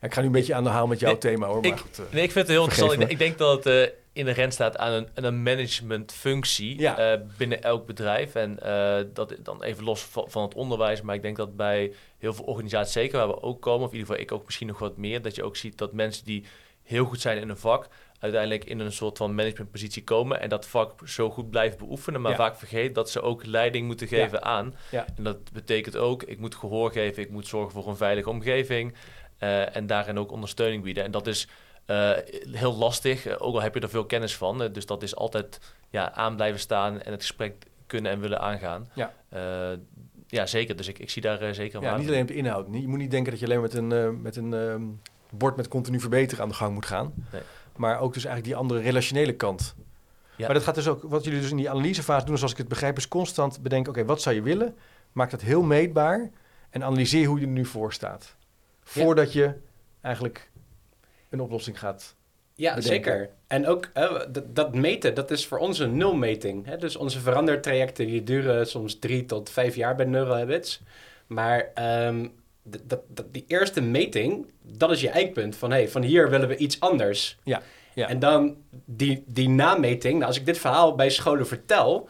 A: Ja, ik ga nu een beetje aan de haal met jouw
D: Nee,
A: thema hoor. Maar
D: ik-
A: goed, eh.
D: Nee, ik vind het heel interessant. Ik, denk dat het uh, inherent staat aan een, aan een managementfunctie
A: Ja.
D: eh, binnen elk bedrijf. En eh, dat dan even los van, van het onderwijs. Maar ik denk dat bij heel veel organisaties, zeker waar we ook komen, of in ieder geval ik ook misschien nog wat meer, dat je ook ziet dat mensen die heel goed zijn in een vak, uiteindelijk in een soort van managementpositie komen en dat vak zo goed blijven beoefenen, maar
A: Ja.
D: vaak vergeet dat ze ook leiding moeten geven aan.
A: Ja.
D: En dat betekent ook, ik moet gehoor geven, ik moet zorgen voor een veilige omgeving eh, en daarin ook ondersteuning bieden. En dat is eh, heel lastig, eh, ook al heb je er veel kennis van. dus dat is altijd ja, aan blijven staan en het gesprek kunnen en willen aangaan.
A: Ja.
D: Ja, zeker. Dus ik, ik zie daar zeker
A: ja, niet alleen op de inhoud. Je moet niet denken dat je alleen met een, met een ehm, bord met continu verbeteren aan de gang moet gaan.
D: Nee.
A: Maar ook dus eigenlijk die andere relationele kant.
D: Ja.
A: Maar dat gaat dus ook, wat jullie dus in die analysefase doen, zoals ik het begrijp, is constant bedenken, oké, wat zou je willen? Maak dat heel meetbaar en analyseer hoe je er nu voor staat. Voordat je eigenlijk een oplossing gaat.
C: Ja,
A: bedenken.
C: zeker. En ook dat, meten, dat is voor ons een nulmeting. Hè? Dus onze verandertrajecten die duren soms drie tot vijf jaar bij Neurohabits. Maar ehm, d- dat, dat, die eerste meting, dat is je eikpunt. Van, hey, van hier willen we iets anders.
A: Ja, ja.
C: En dan die, die nameting. Nou, als ik dit verhaal bij scholen vertel...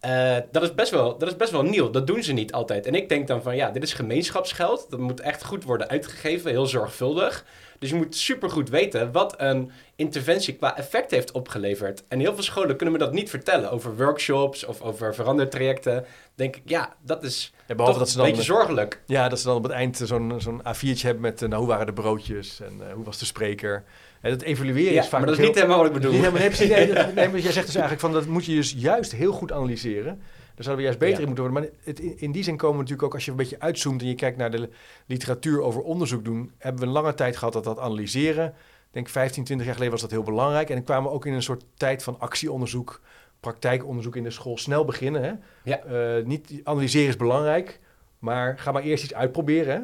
C: eh, dat, is best wel, dat is best wel nieuw. Dat doen ze niet altijd. En ik denk dan van, ja, dit is gemeenschapsgeld. Dat moet echt goed worden uitgegeven, heel zorgvuldig. Dus je moet supergoed weten wat een interventie qua effect heeft opgeleverd. En heel veel scholen kunnen me dat niet vertellen over workshops of over verandertrajecten. Denk ik, ja, dat is
A: Ja,
C: toch
A: dat ze
C: een beetje zorgelijk.
A: ja, dat ze dan op het eind zo'n zo'n A4'tje hebben met, eh, nou, hoe waren de broodjes en eh, hoe was de spreker. Dat evalueren
C: Ja,
A: is vaak
C: maar dat is niet helemaal wat ik bedoel.
A: Nee, maar nee, nee, nee, maar jij zegt dus eigenlijk van dat moet je dus juist heel goed analyseren. Daar zouden we juist beter
C: Ja.
A: in moeten worden. Maar het, in, in die zin komen we natuurlijk ook, als je een beetje uitzoomt en je kijkt naar de literatuur over onderzoek doen, hebben we een lange tijd gehad dat dat analyseren. Ik denk 15, 20 jaar geleden was dat heel belangrijk. En dan kwamen we ook in een soort tijd van actieonderzoek, praktijkonderzoek in de school. Snel beginnen. Hè?
C: Ja.
A: Eh, niet analyseren is belangrijk, maar ga maar eerst iets uitproberen. Hè?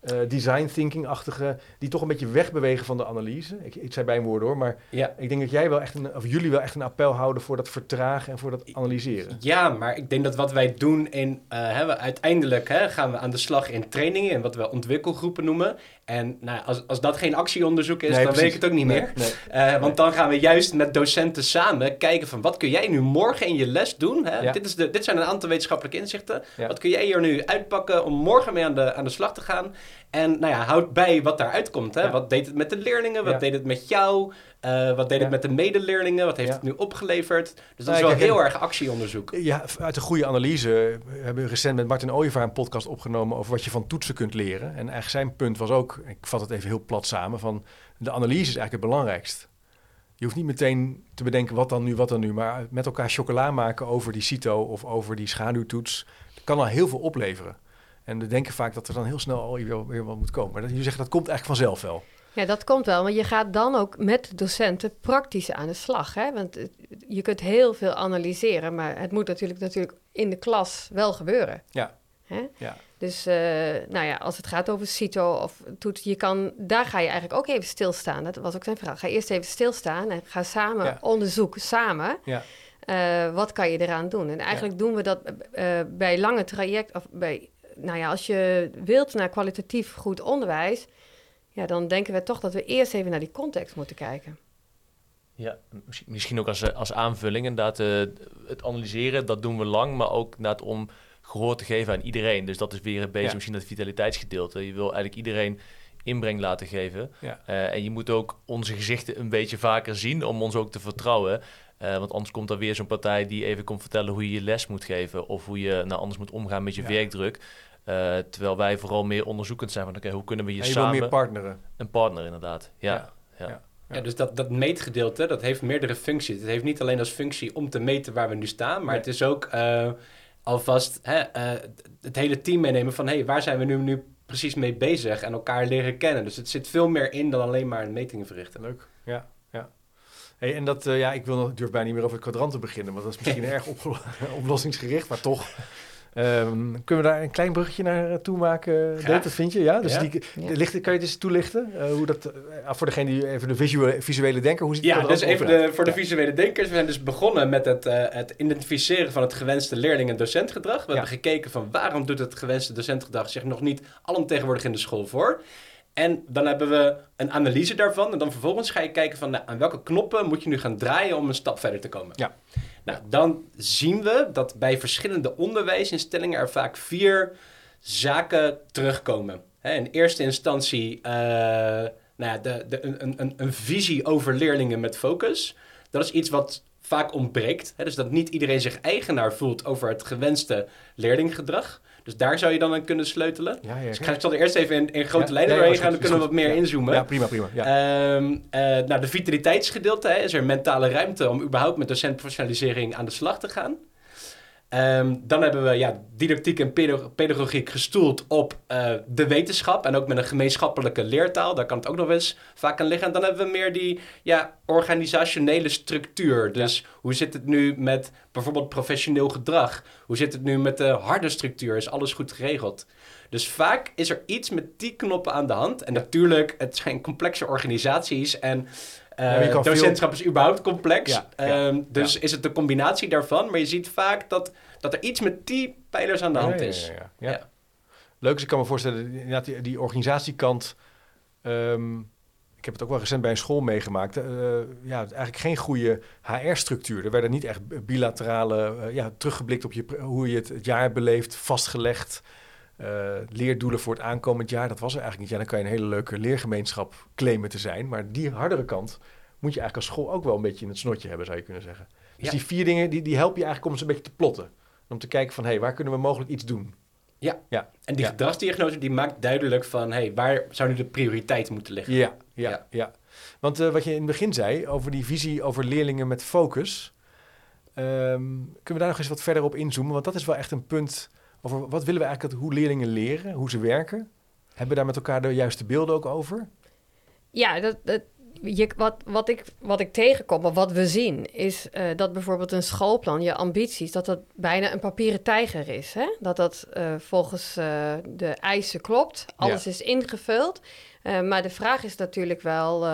A: Eh, design thinking-achtige, die toch een beetje wegbewegen van de analyse. Ik, ik zei bij een woord hoor, maar
C: Ja.
A: ik denk dat jij wel echt een, of jullie wel echt een appel houden voor dat vertragen en voor dat analyseren.
C: Ja, maar ik denk dat wat wij doen in... eh, hè, we, uiteindelijk hè, gaan we aan de slag in trainingen... en wat we ontwikkelgroepen noemen. En nou, als, als dat geen actieonderzoek is,
A: Nee,
C: dan weet ik het ook niet
A: Nee,
C: meer.
A: nee.
C: Eh, want dan gaan we juist met docenten samen kijken van wat kun jij nu morgen in je les doen. Hè?
A: Ja.
C: Dit, is de, dit zijn een aantal wetenschappelijke inzichten.
A: Ja.
C: Wat kun jij hier nu uitpakken om morgen mee aan de, aan de slag te gaan? En nou ja, houd bij wat daaruit komt. Hè?
A: Ja.
C: Wat deed het met de leerlingen? Wat
A: Ja.
C: deed het met jou? Eh, wat deed
A: Ja.
C: het met de medeleerlingen? Wat heeft het nu opgeleverd? Dus dat
A: Nou,
C: is wel heel erg actieonderzoek.
A: Ja, uit een goede analyse. We hebben recent met Martin Ooyevaar een podcast opgenomen over wat je van toetsen kunt leren. En eigenlijk zijn punt was ook, ik vat het even heel plat samen, van de analyse is eigenlijk het belangrijkst. Je hoeft niet meteen te bedenken wat dan nu, wat dan nu, maar met elkaar chocola maken over die CITO of over die schaduwtoets, dat kan al heel veel opleveren. En we denken vaak dat er dan heel snel al weer, weer wat moet komen. Maar dat, jullie zeggen dat komt eigenlijk vanzelf wel.
B: Ja, dat komt wel, maar je gaat dan ook met docenten praktisch aan de slag. Hè? Want je kunt heel veel analyseren, maar het moet natuurlijk, natuurlijk in de klas wel gebeuren.
A: Ja.
B: Hè?
A: Ja.
B: Dus eh, nou ja, als het gaat over CITO of toets, je kan, daar ga je eigenlijk ook even stilstaan. Dat was ook zijn vraag. Ga eerst even stilstaan en ga samen
A: Ja.
B: onderzoeken, samen.
A: Ja.
B: Eh, wat kan je eraan doen? En eigenlijk doen we dat eh, bij lange traject, of bij, nou ja, als je wilt naar kwalitatief goed onderwijs, ja, dan denken we toch dat we eerst even naar die context moeten kijken.
D: Ja, misschien, misschien ook als, eh, als aanvulling inderdaad. eh, het analyseren, dat doen we lang, maar ook inderdaad om gehoor te geven aan iedereen. Dus dat is weer een beetje
A: Ja.
D: misschien dat vitaliteitsgedeelte. Je wil eigenlijk iedereen inbreng laten geven.
A: Ja.
D: Eh, en je moet ook onze gezichten een beetje vaker zien om ons ook te vertrouwen. Eh, want anders komt er weer zo'n partij die even komt vertellen hoe je je les moet geven. Of hoe je nou, anders moet omgaan met je
A: Ja.
D: werkdruk. Eh, terwijl wij vooral meer onderzoekend zijn van oké, hoe kunnen we hier
A: En je
D: samen
A: meer partneren.
D: een partner inderdaad. Ja,
A: Ja.
D: ja.
A: Ja.
C: Ja, dus dat, dat meetgedeelte, dat heeft meerdere functies. Het heeft niet alleen als functie om te meten waar we nu staan, maar
A: Nee.
C: het is ook eh, alvast hè, eh, het hele team meenemen van hey, waar zijn we nu, nu precies mee bezig en elkaar leren kennen. Dus het zit veel meer in dan alleen maar metingen verrichten.
A: Leuk, ja. ja. Hey, en dat, eh, ja, ik wil nog, durf bijna niet meer over het kwadrant te beginnen, want dat is misschien erg oplossingsgericht, maar toch. Ehm, kunnen we daar een klein bruggetje naartoe maken,
C: Graag.
A: Dave, dat vind je? Ja, dus
C: Ja.
A: Die, licht, kan je het eens toelichten? Eh, hoe dat, eh, voor degene die even de visuele, visuele denker, hoe ziet het
C: Ja,
A: kwadrant
C: dus even de, voor de visuele denkers. We zijn dus begonnen met het, eh, het identificeren van het gewenste leerling- en docentgedrag. We
A: Ja.
C: hebben gekeken van waarom doet het gewenste docentgedrag zich nog niet alomtegenwoordig in de school voor. En dan hebben we een analyse daarvan. En dan vervolgens ga je kijken van nou, aan welke knoppen moet je nu gaan draaien om een stap verder te komen.
A: Ja.
C: Nou, dan zien we dat bij verschillende onderwijsinstellingen er vaak vier zaken terugkomen. In eerste instantie eh, nou de, de, een, een- visie over leerlingen met focus. Dat is iets wat vaak ontbreekt. Dus dat niet iedereen zich eigenaar voelt over het gewenste leerlinggedrag. Dus daar zou je dan aan kunnen sleutelen.
A: Ja, ja,
C: Dus ik, ga, ik zal er eerst even in, in grote lijnen doorheen gaan, dan kunnen we wat meer inzoomen.
A: Ja, prima, prima. Ja.
C: Ehm, eh, nou, de vitaliteitsgedeelte, hè, is er mentale ruimte om überhaupt met docentprofessionalisering aan de slag te gaan. Ehm, dan hebben we ja, didactiek en pedag- pedagogiek gestoeld op eh, de wetenschap en ook met een gemeenschappelijke leertaal. Daar kan het ook nog eens vaak aan liggen. En dan hebben we meer die ja, organisationele structuur. Dus hoe zit het nu met bijvoorbeeld professioneel gedrag? Hoe zit het nu met de harde structuur? Is alles goed geregeld? Dus vaak is er iets met die knoppen aan de hand. En natuurlijk, het zijn complexe organisaties en
A: Ja, veel-
C: docentschap is überhaupt complex.
A: Ja,
C: Ehm, dus is het de combinatie daarvan. Maar je ziet vaak dat, dat er iets met die pijlers aan de hand is.
A: ja. Leuk is, ik kan me voorstellen, inderdaad, die, die organisatiekant. ehm, ik heb het ook wel recent bij een school meegemaakt. eh, ja, eigenlijk geen goede HR-structuur. Er werden niet echt bilaterale, eh, ja, teruggeblikt op je, hoe je het, het jaar beleeft, vastgelegd. Eh, leerdoelen voor het aankomend jaar, dat was er eigenlijk niet. Ja, dan kan je een hele leuke leergemeenschap claimen te zijn. Maar die hardere kant moet je eigenlijk als school ook wel een beetje in het snotje hebben, zou je kunnen zeggen. Dus
C: Ja.
A: die vier dingen, die, die helpen je eigenlijk om ze een beetje te plotten. Om te kijken van, hé, hey, waar kunnen we mogelijk iets doen?
C: En die
A: Ja.
C: gedragsdiagnose die maakt duidelijk van... Hey, waar zou nu de prioriteit moeten liggen?
A: Ja, ja,
C: Ja.
A: ja. Want eh, wat je in het begin zei over die visie over leerlingen met focus. ehm, kunnen we daar nog eens wat verder op inzoomen? Want dat is wel echt een punt over wat willen we eigenlijk dat hoe leerlingen leren, hoe ze werken. Hebben we daar met elkaar de juiste beelden ook over?
B: Ja, dat, dat, je, wat, wat, ik, wat ik tegenkom, of wat we zien, is eh, dat bijvoorbeeld een schoolplan, je ambities, dat dat bijna een papieren tijger is. Hè? Dat dat eh, volgens eh, de eisen klopt, alles is ingevuld. Maar de vraag is natuurlijk wel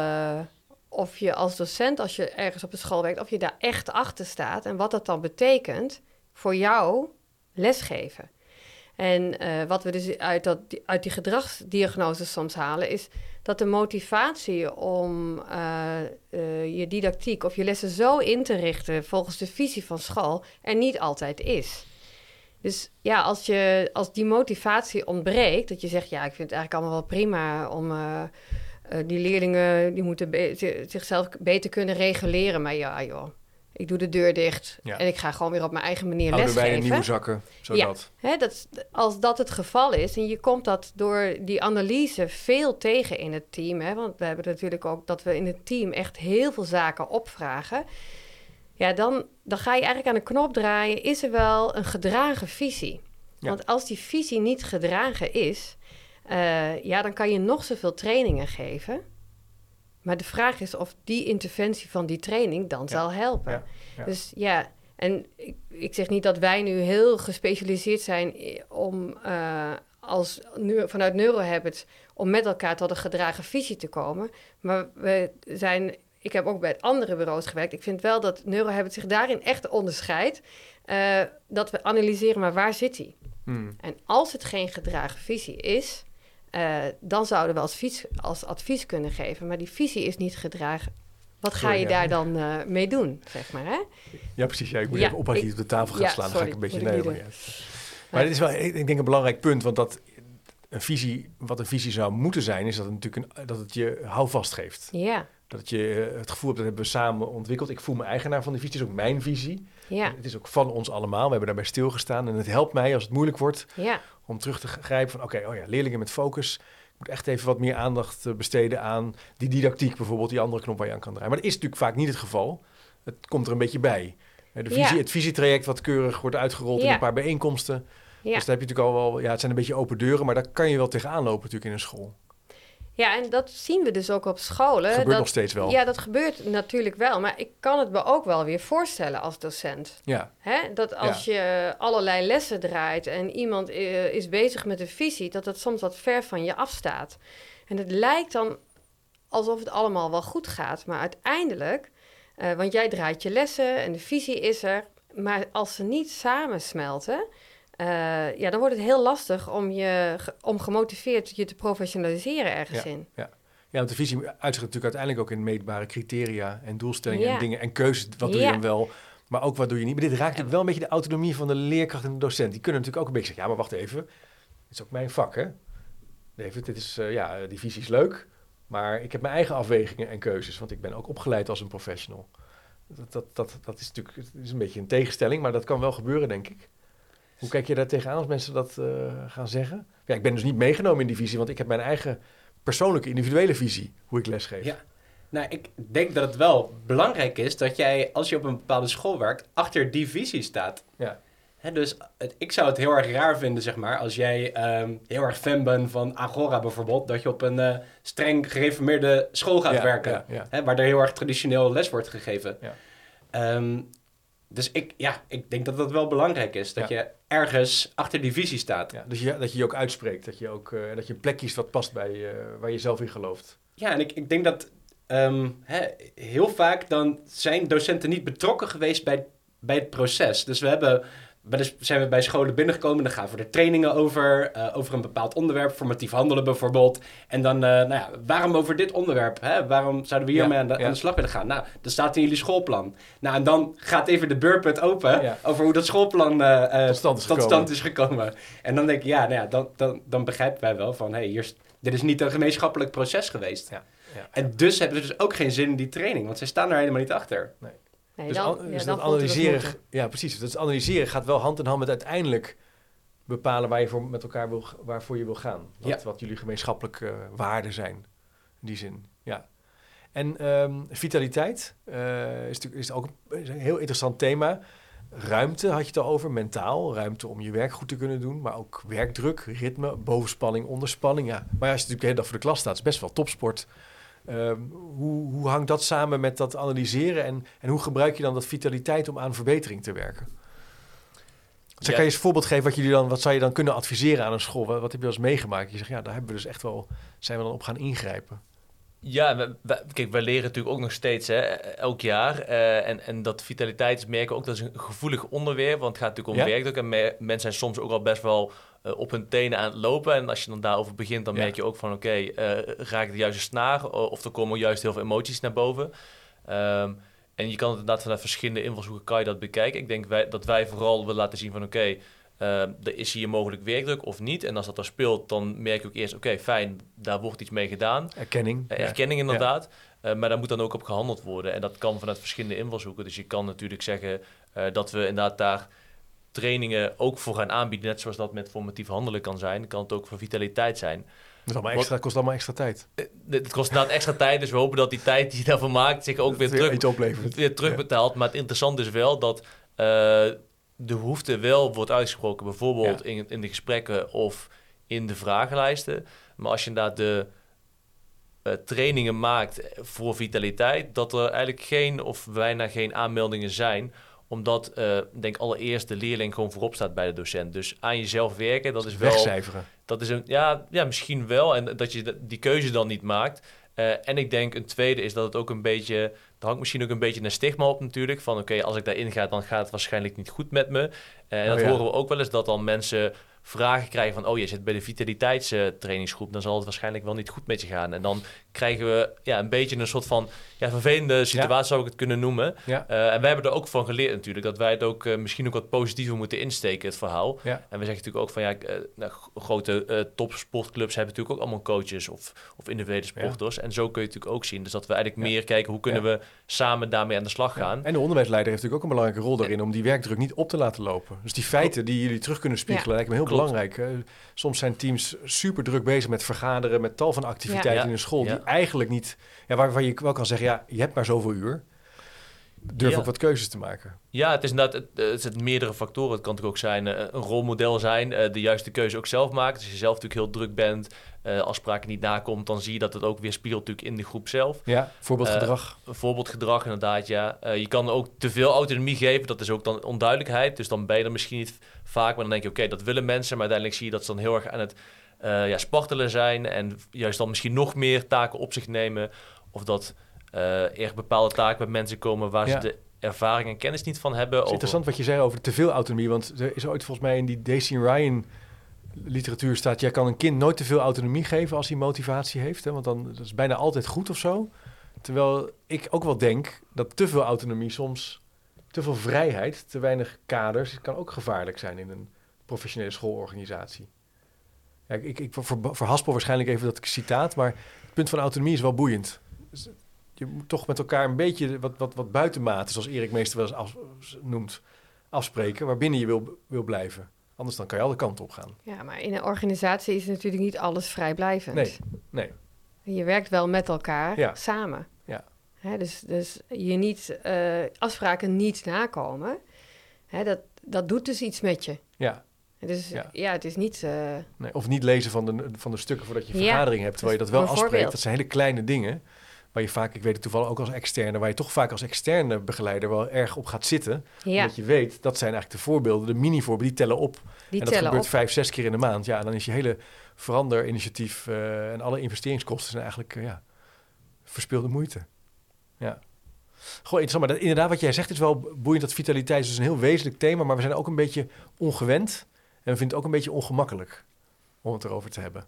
B: of je als docent, als je ergens op een school werkt, of je daar echt achter staat en wat dat dan betekent voor jou lesgeven. En uh, wat we dus uit, dat, uit die gedragsdiagnose soms halen, is dat de motivatie om uh, uh, je didactiek of je lessen zo in te richten volgens de visie van school er niet altijd is. Dus ja, als, je, als die motivatie ontbreekt, dat je zegt, ja, ik vind het eigenlijk allemaal wel prima om die leerlingen, die moeten zichzelf beter kunnen reguleren, maar ja, joh ik doe de deur dicht en ik ga gewoon weer op mijn eigen manier Houden lesgeven.
A: bij nieuwe zakken, zodat.
B: Ja, hè, dat, als dat het geval is en je komt dat door die analyse veel tegen in het team, hè, want we hebben natuurlijk ook dat we in het team echt heel veel zaken opvragen. Ja, dan, dan ga je eigenlijk aan de knop draaien, is er wel een gedragen visie? Want als die visie niet gedragen is, uh, ja, dan kan je nog zoveel trainingen geven. Maar de vraag is of die interventie van die training dan zal helpen. Dus ja, en ik, ik, zeg niet dat wij nu heel gespecialiseerd zijn om uh, als vanuit neurohabits om met elkaar tot een gedragen visie te komen. Maar we zijn, ik heb ook bij andere bureaus gewerkt. Ik vind wel dat neurohabit zich daarin echt onderscheidt. Uh, dat we analyseren, maar waar zit hij? Hmm. En als het geen gedragen visie is, uh, dan zouden we als, als advies kunnen geven. Maar die visie is niet gedragen. Wat ga je daar dan uh, mee doen, zeg maar, hè?
A: Ja, precies. Ja, ik moet even op als je op de tafel gaat slaan. dan ga ik een beetje nee. Maar, dit is wel, ik denk, een belangrijk punt. Want dat een visie, wat een visie zou moeten zijn... is dat het natuurlijk een, dat het je houvast geeft.
B: Ja.
A: Dat je eh, het gevoel hebt, dat hebben we samen ontwikkeld. Ik voel me eigenaar van die visie. Het is ook mijn visie.
B: Ja.
A: Het is ook van ons allemaal. We hebben daarbij stilgestaan. En het helpt mij als het moeilijk wordt...
B: Ja
A: om terug te grijpen van oké, oh ja, leerlingen met focus. Ik moet echt even wat meer aandacht eh, besteden aan die didactiek bijvoorbeeld, die andere knop waar je aan kan draaien. Maar dat is natuurlijk vaak niet het geval. Het komt er een beetje bij. De visie, Het visietraject wat keurig wordt uitgerold in een paar bijeenkomsten. Dus daar heb je natuurlijk al wel, ja, het zijn een beetje open deuren, maar daar kan je wel tegenaan lopen natuurlijk in een school.
B: Ja, en dat zien we dus ook op scholen. Dat
A: gebeurt nog steeds wel.
B: Ja, dat gebeurt natuurlijk wel. Maar ik kan het me ook wel weer voorstellen als docent.
A: Ja.
B: Hè? Dat als je allerlei lessen draait en iemand eh, is bezig met een visie, dat het soms wat ver van je afstaat. En het lijkt dan alsof het allemaal wel goed gaat. Maar uiteindelijk, uh, want jij draait je lessen en de visie is er. Maar als ze niet samensmelten, uh, ja, dan wordt het heel lastig om, je, om gemotiveerd je te professionaliseren ergens in.
A: Ja. ja, want de visie uitzicht natuurlijk uiteindelijk ook in meetbare criteria en doelstellingen en dingen en keuzes. Wat doe je dan wel, maar ook wat doe je niet. Maar dit raakt natuurlijk wel een beetje de autonomie van de leerkracht en de docent. Die kunnen natuurlijk ook een beetje zeggen, ja, maar wacht even. Dit is ook mijn vak, hè? David, dit is, uh, ja, die visie is leuk, maar ik heb mijn eigen afwegingen en keuzes, want ik ben ook opgeleid als een professional. Dat, dat, dat, dat is natuurlijk dat is een beetje een tegenstelling, maar dat kan wel gebeuren, denk ik. Hoe kijk je daar tegenaan als mensen dat uh, gaan zeggen? Ja, ik ben dus niet meegenomen in die visie, want ik heb mijn eigen persoonlijke, individuele visie hoe ik lesgeef.
C: Ja. Nou, ik denk dat het wel belangrijk is dat jij, als je op een bepaalde school werkt, achter die visie staat.
A: Ja.
C: Dus het, ik zou het heel erg raar vinden, zeg maar, als jij um, heel erg fan bent van Agora bijvoorbeeld, dat je op een uh, streng gereformeerde school gaat
A: ja,
C: werken,
A: ja,
C: waar er heel erg traditioneel les wordt gegeven.
A: Ja.
C: Um, dus ik, ja, ik denk dat dat wel belangrijk is. Dat je ergens achter die visie staat.
A: Ja, dus je, dat je je ook uitspreekt. Dat je, ook, uh, dat je een plek kiest wat past bij uh, waar je zelf in gelooft.
C: Ja, en ik, ik denk dat um, hè, heel vaak dan zijn docenten niet betrokken geweest bij, bij het proces. Dus we hebben zijn we bij scholen binnengekomen. Dan gaan we er trainingen over, uh, over een bepaald onderwerp, formatief handelen bijvoorbeeld. En dan, uh, nou ja, waarom over dit onderwerp? Hè? Waarom zouden we hiermee ja, aan, de, ja. aan de slag willen gaan? Nou, dat staat in jullie schoolplan. Nou, en dan gaat even de beurput open over hoe dat schoolplan uh, tot, stand is, tot stand is, gekomen. En dan denk ik, ja, nou ja dan, dan, dan begrijpen wij wel van, hé, hey, hier, dit is niet een gemeenschappelijk proces geweest. En dus hebben ze dus ook geen zin in die training, want zij staan er helemaal niet achter.
A: Nee. Nee, dus, dan, dus dat analyseren, ja precies. Dus analyseren gaat wel hand in hand met uiteindelijk bepalen waar je voor met elkaar wil, waarvoor je wil gaan. Wat, ja. wat jullie gemeenschappelijke uh, waarden zijn. In die zin, ja. En um, vitaliteit uh, is natuurlijk is ook een, een heel interessant thema. Ruimte had je het al over, mentaal. Ruimte om je werk goed te kunnen doen. Maar ook werkdruk, ritme, bovenspanning, onderspanning. Ja. Maar als je natuurlijk de hele dag voor de klas staat, is best wel topsport. Uh, hoe, hoe, hangt dat samen met dat analyseren en, en hoe gebruik je dan dat vitaliteit om aan verbetering te werken? Dus ja. kan je eens een voorbeeld geven wat, jullie dan, wat zou je dan kunnen adviseren aan een school? Wat, wat heb je als meegemaakt? Je zegt, ja, daar hebben we dus echt wel, zijn we dan op gaan ingrijpen.
D: Ja, we- we- kijk, wij leren natuurlijk ook nog steeds hè, elk jaar. eh, en, en dat vitaliteitsmerken ook, dat is een gevoelig onderwerp. Want het gaat natuurlijk om
A: Ja.
D: werkdruk. En me- mensen zijn soms ook al best wel eh, op hun tenen aan het lopen. En als je dan daarover begint, dan
A: Ja.
D: merk je ook van... oké, eh, raak ik de juiste snaar? Of er komen juist heel veel emoties naar boven. Ehm, en je kan het inderdaad vanuit verschillende invalshoeken kan je dat bekijken. Ik denk wij, dat wij vooral willen laten zien van... oké, eh, er is hier mogelijk werkdruk of niet. En als dat er speelt, dan merk je ook eerst... oké, fijn, daar wordt iets mee gedaan.
A: Erkenning. Ja.
D: Erkenning inderdaad. Maar daar moet dan ook op gehandeld worden. En dat kan vanuit verschillende invalshoeken. Dus je kan natuurlijk zeggen dat we inderdaad daar trainingen ook voor gaan aanbieden. Net zoals dat met formatief handelen kan zijn. Kan het ook voor vitaliteit zijn.
A: Is allemaal extra, kost allemaal extra tijd.
D: Eh, Het kost inderdaad extra tijd. Dus we hopen dat die tijd die je daarvoor maakt zich ook weer
A: Dat
D: terug, weer terugbetaalt. Maar het interessante is wel dat eh, de behoefte wel wordt uitgesproken. Bijvoorbeeld
A: Ja.
D: in, in de gesprekken of in de vragenlijsten. Maar als je inderdaad de eh, trainingen maakt voor vitaliteit, dat er eigenlijk geen of bijna geen aanmeldingen zijn omdat, eh, ik denk allereerst de leerling gewoon voorop staat bij de docent. Dus aan jezelf werken, dat is wel...
A: Wegcijferen.
D: Dat is een, ja, ja, misschien wel. En dat je die keuze dan niet maakt. Eh, en ik denk een tweede is dat het ook een beetje... Er hangt misschien ook een beetje een stigma op natuurlijk. Van oké, als ik daarin ga, dan gaat het waarschijnlijk niet goed met me. Eh, en
A: Oh,
D: dat
A: ja.
D: horen we ook wel eens, dat dan mensen vragen krijgen van... oh, je zit bij de vitaliteitstrainingsgroep, dan zal het waarschijnlijk wel niet goed met je gaan. En dan krijgen we ja, een beetje een soort van ja, vervelende situatie, zou ik het kunnen noemen.
A: Ja.
D: Eh, en wij hebben er ook van geleerd natuurlijk, dat wij het ook eh, misschien ook wat positiever moeten insteken, het verhaal.
A: Ja.
D: En we zeggen natuurlijk ook van ja, nou, g- grote eh, topsportclubs hebben natuurlijk ook allemaal coaches of, of individuele sporters. En zo kun je het natuurlijk ook zien. Dus dat we eigenlijk
A: Ja.
D: meer kijken hoe kunnen we samen daarmee aan de slag gaan.
A: En de onderwijsleider heeft natuurlijk ook een belangrijke rol daarin om die werkdruk niet op te laten lopen. Dus die feiten die jullie terug kunnen spiegelen,
B: Ja.
A: lijkt me heel. Belangrijk. Soms zijn teams super druk bezig met vergaderen, met tal van activiteiten
D: Ja.
A: in een school die eigenlijk niet, ja, waarvan je wel kan zeggen, ja, je hebt maar zoveel uur. Durf
D: Ja.
A: ook wat keuzes te maken.
D: Ja, het is inderdaad het, eh, het zijn meerdere factoren. Het kan natuurlijk ook zijn eh, een rolmodel zijn, eh, de juiste keuze ook zelf maken. Dus als je zelf natuurlijk heel druk bent, afspraken niet nakomt, dan zie je dat het ook weer spiegelt natuurlijk in de groep zelf.
A: Ja, voorbeeldgedrag.
D: Voorbeeldgedrag inderdaad, ja. Je kan ook te veel autonomie geven, dat is ook dan onduidelijkheid. Dus dan ben je er misschien niet vaak, maar dan denk je, oké, dat willen mensen. Maar uiteindelijk zie je dat ze dan heel erg aan het ja, spartelen zijn. En juist dan misschien nog meer taken op zich nemen. Of dat er bepaalde taken bij mensen komen waar
A: Ja.
D: ze de ervaring en kennis niet van hebben.
A: Het is
D: over-
A: interessant wat je zei over te veel autonomie. Want er is ooit volgens mij in die Daisy Ryan literatuur staat... jij kan een kind nooit te veel autonomie geven als hij motivatie heeft. Hè? Want dan dat is bijna altijd goed of zo. Terwijl ik ook wel denk dat te veel autonomie soms... te veel vrijheid, te weinig kaders... kan ook gevaarlijk zijn in een professionele schoolorganisatie. Ja, ik, ik, ik ver- verhaspel waarschijnlijk even dat citaat... maar het punt van autonomie is wel boeiend. Je moet toch met elkaar een beetje wat, wat, wat buitenmaten... zoals Erik Meester wel eens af- noemt afspreken waarbinnen je wil, wil blijven. Anders dan kan je alle kanten op gaan.
B: Ja, maar in een organisatie is natuurlijk niet alles vrijblijvend.
A: Nee, nee.
B: Je werkt wel met elkaar
A: Ja.
B: samen.
A: Ja.
B: Hè, dus, dus je niet eh, afspraken niet nakomen, hè, dat, dat doet dus iets met je.
A: Ja,
B: Dus
A: Ja.
B: ja, het is niet. eh,
A: nee. Of niet lezen van de, van de stukken voordat je
B: Ja,
A: vergadering hebt, terwijl je dat wel afspreekt. Dat zijn hele kleine dingen. Waar je vaak, ik weet het toevallig ook als externe, waar je toch vaak als externe begeleider wel erg op gaat zitten.
B: ja,
A: Omdat je weet, dat zijn eigenlijk de voorbeelden, de mini-voorbeelden, die tellen op.
B: die
A: en dat gebeurt
B: op.
A: vijf, zes keer in de maand. Ja, en dan is je hele veranderinitiatief eh en alle investeringskosten zijn eigenlijk eh, ja, verspilde moeite. Ja. Goh, interessant. Maar dat, inderdaad, wat jij zegt is wel boeiend. Dat vitaliteit is dus een heel wezenlijk thema, maar we zijn ook een beetje ongewend. En we vinden het ook een beetje ongemakkelijk om het erover te hebben.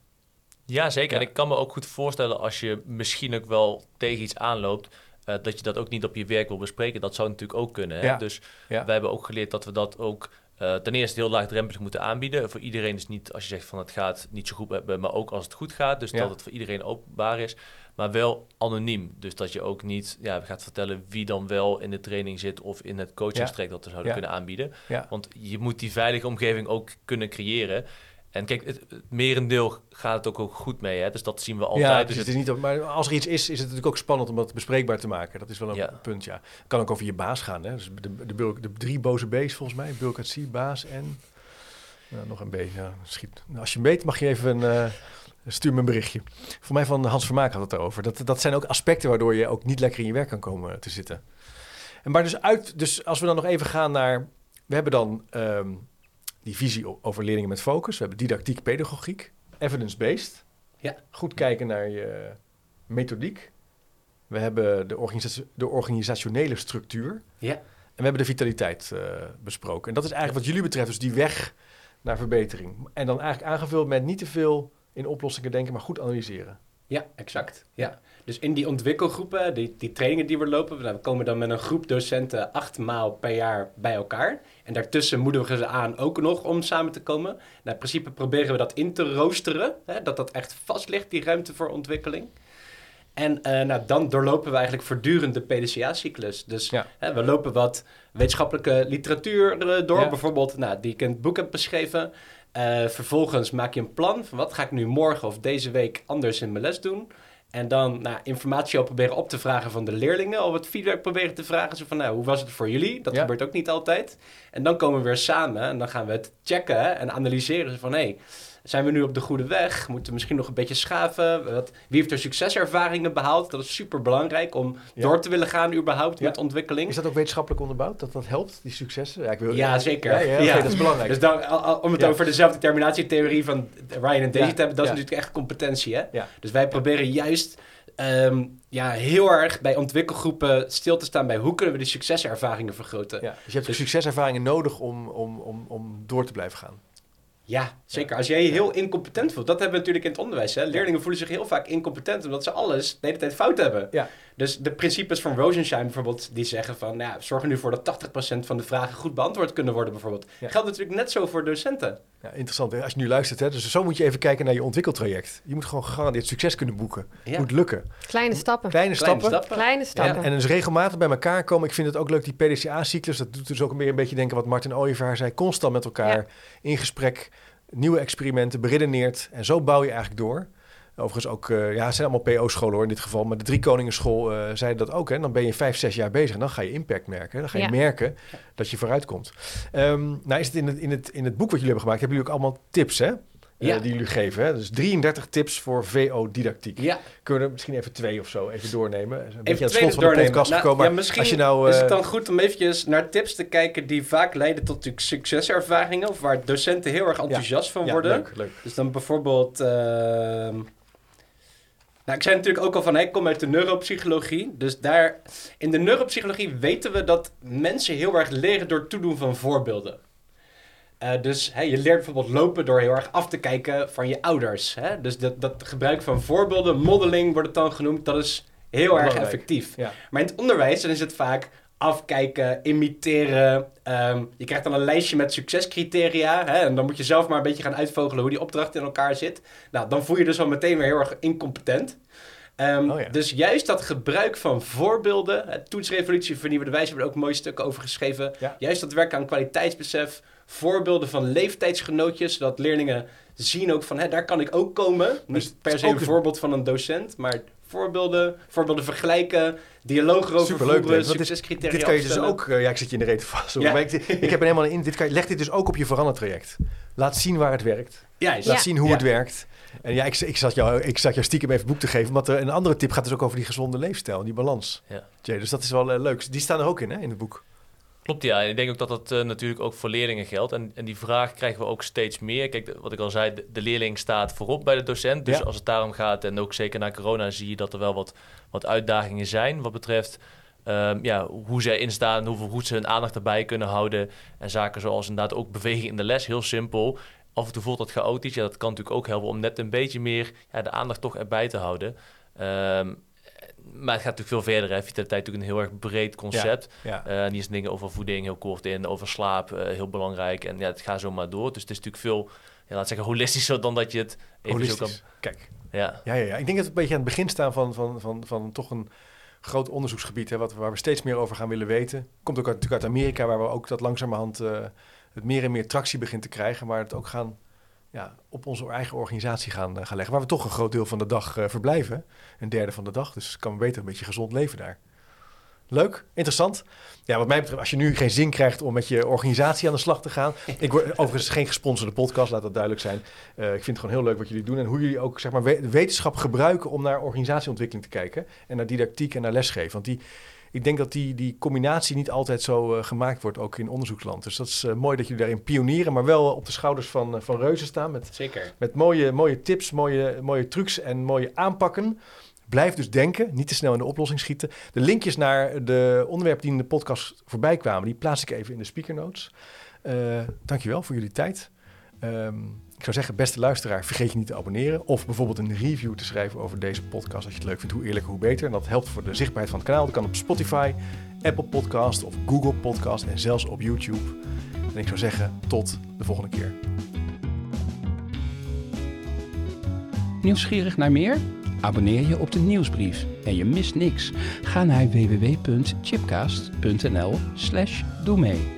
D: Ja, zeker.
A: Ja.
D: En ik kan me ook goed voorstellen als je misschien ook wel tegen iets aanloopt, eh, dat je dat ook niet op je werk wil bespreken. Dat zou natuurlijk ook kunnen. Hè?
A: Ja.
D: Dus
A: Ja.
D: wij hebben ook geleerd dat we dat ook eh, ten eerste heel laagdrempelig moeten aanbieden. Voor iedereen is niet als je zegt van het gaat niet zo goed me, maar ook als het goed gaat. Dus
A: Ja.
D: dat het voor iedereen openbaar is. Maar wel anoniem. Dus dat je ook niet ja, gaat vertellen wie dan wel in de training zit of in het coachingstraject dat we zouden kunnen aanbieden. Want je moet die veilige omgeving ook kunnen creëren. En kijk, het, het merendeel gaat het ook, ook goed mee. Hè? Dus dat zien we altijd.
A: ja,
D: dus het-
A: het is niet, maar als er iets is, is het natuurlijk ook spannend om dat bespreekbaar te maken. Dat is wel een
D: Ja.
A: punt, ja. kan ook over je baas gaan. Hè? Dus de, de, drie boze B's volgens mij. Bureaucratie, baas en... Nou, nog een B, ja. Schiet. Nou, als je weet, mag je even... eh, stuur me een berichtje. Voor mij van Hans Vermaak had het erover. Dat, dat zijn ook aspecten waardoor je ook niet lekker in je werk kan komen te zitten. En maar dus uit... Dus als we dan nog even gaan naar... We hebben dan ehm, die visie over leerlingen met focus. We hebben didactiek, pedagogiek. Evidence-based.
C: Ja.
A: Goed kijken naar je, methodiek. We hebben de, organisa- de organisationele structuur.
C: Ja.
A: En we hebben de vitaliteit eh, besproken. En dat is eigenlijk wat jullie betreft, dus die weg naar verbetering. En dan eigenlijk aangevuld met niet te veel in oplossingen denken, maar goed analyseren.
C: Ja, exact. Ja. Dus in die ontwikkelgroepen, die, die trainingen die we lopen, we komen dan met een groep docenten acht maal per jaar bij elkaar. En daartussen moedigen we ze aan ook nog om samen te komen. Nou, in principe proberen we dat in te roosteren, hè, dat dat echt vast ligt, die ruimte voor ontwikkeling. En eh, nou, dan doorlopen we eigenlijk voortdurend de PDCA-cyclus. Dus
A: Ja.
C: hè, we lopen wat wetenschappelijke literatuur eh, door,
A: Ja.
C: bijvoorbeeld nou, die ik in het boek heb beschreven. Eh, vervolgens maak je een plan van wat ga ik nu morgen of deze week anders in mijn les doen. En dan nou, informatie al proberen op te vragen van de leerlingen. Of het feedback proberen te vragen. Zo van, nou, hoe was het voor jullie? Dat
A: Ja.
C: gebeurt ook niet altijd. En dan komen we weer samen en dan gaan we het checken en analyseren. Zo van, hé, hey, zijn we nu op de goede weg? Moeten we misschien nog een beetje schaven? Wat, wie heeft er succeservaringen behaald? Dat is super belangrijk om
A: Ja.
C: door te willen gaan überhaupt
A: Ja.
C: met ontwikkeling.
A: Is dat ook wetenschappelijk onderbouwd, dat dat helpt, die successen? Ja, ik wil,
C: Ja, zeker.
A: Ja, dat is belangrijk.
C: Dus dan, om het
A: Ja.
C: over de zelfdeterminatietheorie van Ryan en Daisy
A: Ja.
C: te hebben, dat is natuurlijk echt competentie. Hè?
A: Ja.
C: Dus wij proberen juist ehm, ja, heel erg bij ontwikkelgroepen stil te staan bij hoe kunnen we die succeservaringen vergroten.
A: Ja, dus je hebt
C: Dus-
A: succeservaringen nodig om, om, om, om door te blijven gaan.
C: Ja, zeker. Als jij je heel incompetent voelt, dat hebben we natuurlijk in het onderwijs. Hè? Leerlingen voelen zich heel vaak incompetent omdat ze alles de hele tijd fout hebben.
A: Ja.
C: Dus de principes van Rosensheim bijvoorbeeld, die zeggen van, nou, ja, zorg er nu voor dat 80% van de vragen goed beantwoord kunnen worden bijvoorbeeld.
A: Ja.
C: Geldt natuurlijk net zo voor docenten.
A: Ja, interessant. hè? Als je nu luistert, hè, dus zo moet je even kijken naar je ontwikkeltraject. Je moet gewoon gegarandeerd succes kunnen boeken.
C: Ja.
A: Moet lukken.
B: Kleine stappen.
A: Kleine,
C: Kleine
A: stappen.
C: stappen.
B: Kleine stappen.
A: En dus regelmatig bij elkaar komen. Ik vind het ook leuk, die PDCA-cyclus. Dat doet dus ook meer een beetje denken wat Martin Ooyevaar zei. Constant met elkaar
B: Ja.
A: in gesprek. Nieuwe experimenten, beredeneerd. En zo bouw je eigenlijk door. Overigens ook, eh, ja, het zijn allemaal PO-scholen hoor in dit geval. Maar de Drie Koningenschool eh zeiden dat ook. Hè. Dan ben je vijf, zes jaar bezig en dan ga je impact merken. Dan ga je
B: Ja.
A: merken dat je vooruit komt. Ehm, nou is het in het, in, het, in het boek wat jullie hebben gemaakt, hebben jullie ook allemaal tips hè? Eh,
C: Ja.
A: die jullie geven. Hè? Dus 33 tips voor VO-didactiek.
C: Ja,
A: Kunnen we er misschien even twee of zo even doornemen? Een beetje aan het slot van de podcast
C: Nou,
A: gekomen.
C: ja, misschien
A: als je nou...
C: is het dan goed om eventjes naar tips te kijken die vaak leiden tot succeservaringen. Of waar docenten heel erg enthousiast van worden.
A: leuk, leuk.
C: Dus dan bijvoorbeeld. ehm, nou, ik zei natuurlijk ook al van, ik kom uit de neuropsychologie. Dus daar, in de neuropsychologie weten we dat mensen heel erg leren door het toedoen van voorbeelden. Eh, dus hè, je leert bijvoorbeeld lopen door heel erg af te kijken van je ouders. Hè? Dus dat, dat gebruik van voorbeelden, modeling wordt het dan genoemd, dat is heel erg effectief.
A: Ja.
C: Maar in het onderwijs dan is het vaak afkijken, imiteren. Ehm, je krijgt dan een lijstje met succescriteria. Hè, en dan moet je zelf maar een beetje gaan uitvogelen hoe die opdracht in elkaar zit. Nou, dan voel je dus al meteen weer heel erg incompetent. Ehm,
A: Oh ja.
C: Dus juist dat gebruik van voorbeelden. Toetsrevolutie Vernieuwende Wijze hebben er ook mooie stukken over geschreven.
A: Ja.
C: Juist dat werk aan kwaliteitsbesef. Voorbeelden van leeftijdsgenootjes. Zodat leerlingen zien ook van, hè, daar kan ik ook komen.
A: Dus
C: Niet
A: het
C: per se een- voorbeeld van een docent. Maar voorbeelden, voorbeelden vergelijken. Dialoog erover
A: Superleuk,
C: voeren. Succescriteria
A: Dit kan je dus ook... eh, ja, ik zit je in de reet vast.
C: Ja.
A: Maar ik, ik heb er helemaal in. Dit kan, je- leg dit dus ook op je verandertraject. Laat zien waar het werkt.
C: Juist.
A: Laat
B: Ja.
A: zien hoe
C: Ja.
A: het werkt. En ja, ik, ik, zat jou, ik zat jou stiekem even boek te geven. Want er, een andere tip gaat dus ook over die gezonde leefstijl. en Die balans.
D: Ja.
A: Jay, dus dat is wel eh, leuk. Die staan er ook in, hè, in het boek.
D: Klopt, ja. En ik denk ook dat dat eh, natuurlijk ook voor leerlingen geldt. En, en die vraag krijgen we ook steeds meer. Kijk, wat ik al zei, de, de leerling staat voorop bij de docent. Dus
A: Ja.
D: als het daarom gaat, en ook zeker na corona, zie je dat er wel wat, wat uitdagingen zijn wat betreft ehm, ja, hoe zij instaan, hoeveel goed ze hun aandacht erbij kunnen houden. En zaken zoals inderdaad ook beweging in de les, heel simpel. Af en toe voelt dat chaotisch. Ja, dat kan natuurlijk ook helpen om net een beetje meer ja, de aandacht toch erbij te houden. Ehm, maar het gaat natuurlijk veel verder. Hè. Vitaliteit is natuurlijk een heel erg breed concept.
A: Ja.
D: Eh, en hier zijn dingen over voeding heel kort in, over slaap eh, heel belangrijk. En ja, het gaat zo maar door. Dus het is natuurlijk veel, ja, laat zeggen, holistischer dan dat je het even zo kan...
A: Kijk.
D: Ja,
A: Ja, ja, ja. Ik denk dat we een beetje aan het begin staan van, van, van, van toch een groot onderzoeksgebied, hè, wat, waar we steeds meer over gaan willen weten. Komt ook uit, natuurlijk uit Amerika, waar we ook dat langzamerhand eh, het meer en meer tractie begint te krijgen, maar het ook gaan ja, op onze eigen organisatie gaan, eh, gaan leggen. Waar we toch een groot deel van de dag eh, verblijven, een derde van de dag. Dus kan we beter een beetje gezond leven daar. Leuk, interessant. Ja, wat mij betreft, als je nu geen zin krijgt om met je organisatie aan de slag te gaan. Ik word overigens geen gesponsorde podcast, laat dat duidelijk zijn. Eh, ik vind het gewoon heel leuk wat jullie doen en hoe jullie ook zeg maar, wetenschap gebruiken om naar organisatieontwikkeling te kijken. En naar didactiek en naar lesgeven. Want die, ik denk dat die, die combinatie niet altijd zo eh, gemaakt wordt, ook in onderzoeksland. Dus dat is eh, mooi dat jullie daarin pionieren, maar wel op de schouders van, eh, van reuzen staan. Met,
C: Zeker.
A: met mooie, mooie tips, mooie, mooie trucs en mooie aanpakken. Blijf dus denken, niet te snel in de oplossing schieten. De linkjes naar de onderwerpen die in de podcast voorbij kwamen, die plaats ik even in de speaker notes. Uh, dankjewel voor jullie tijd. Um, ik zou zeggen, beste luisteraar, vergeet je niet te abonneren. Of bijvoorbeeld een review te schrijven over deze podcast als je het leuk vindt. Hoe eerlijker, hoe beter. En dat helpt voor de zichtbaarheid van het kanaal. Dat kan op Spotify, Apple Podcast of Google Podcast en zelfs op YouTube. En ik zou zeggen, tot de volgende keer.
E: Nieuwsgierig naar meer? Abonneer je op de nieuwsbrief en je mist niks. Ga naar www.chipcast.nl slash doe mee.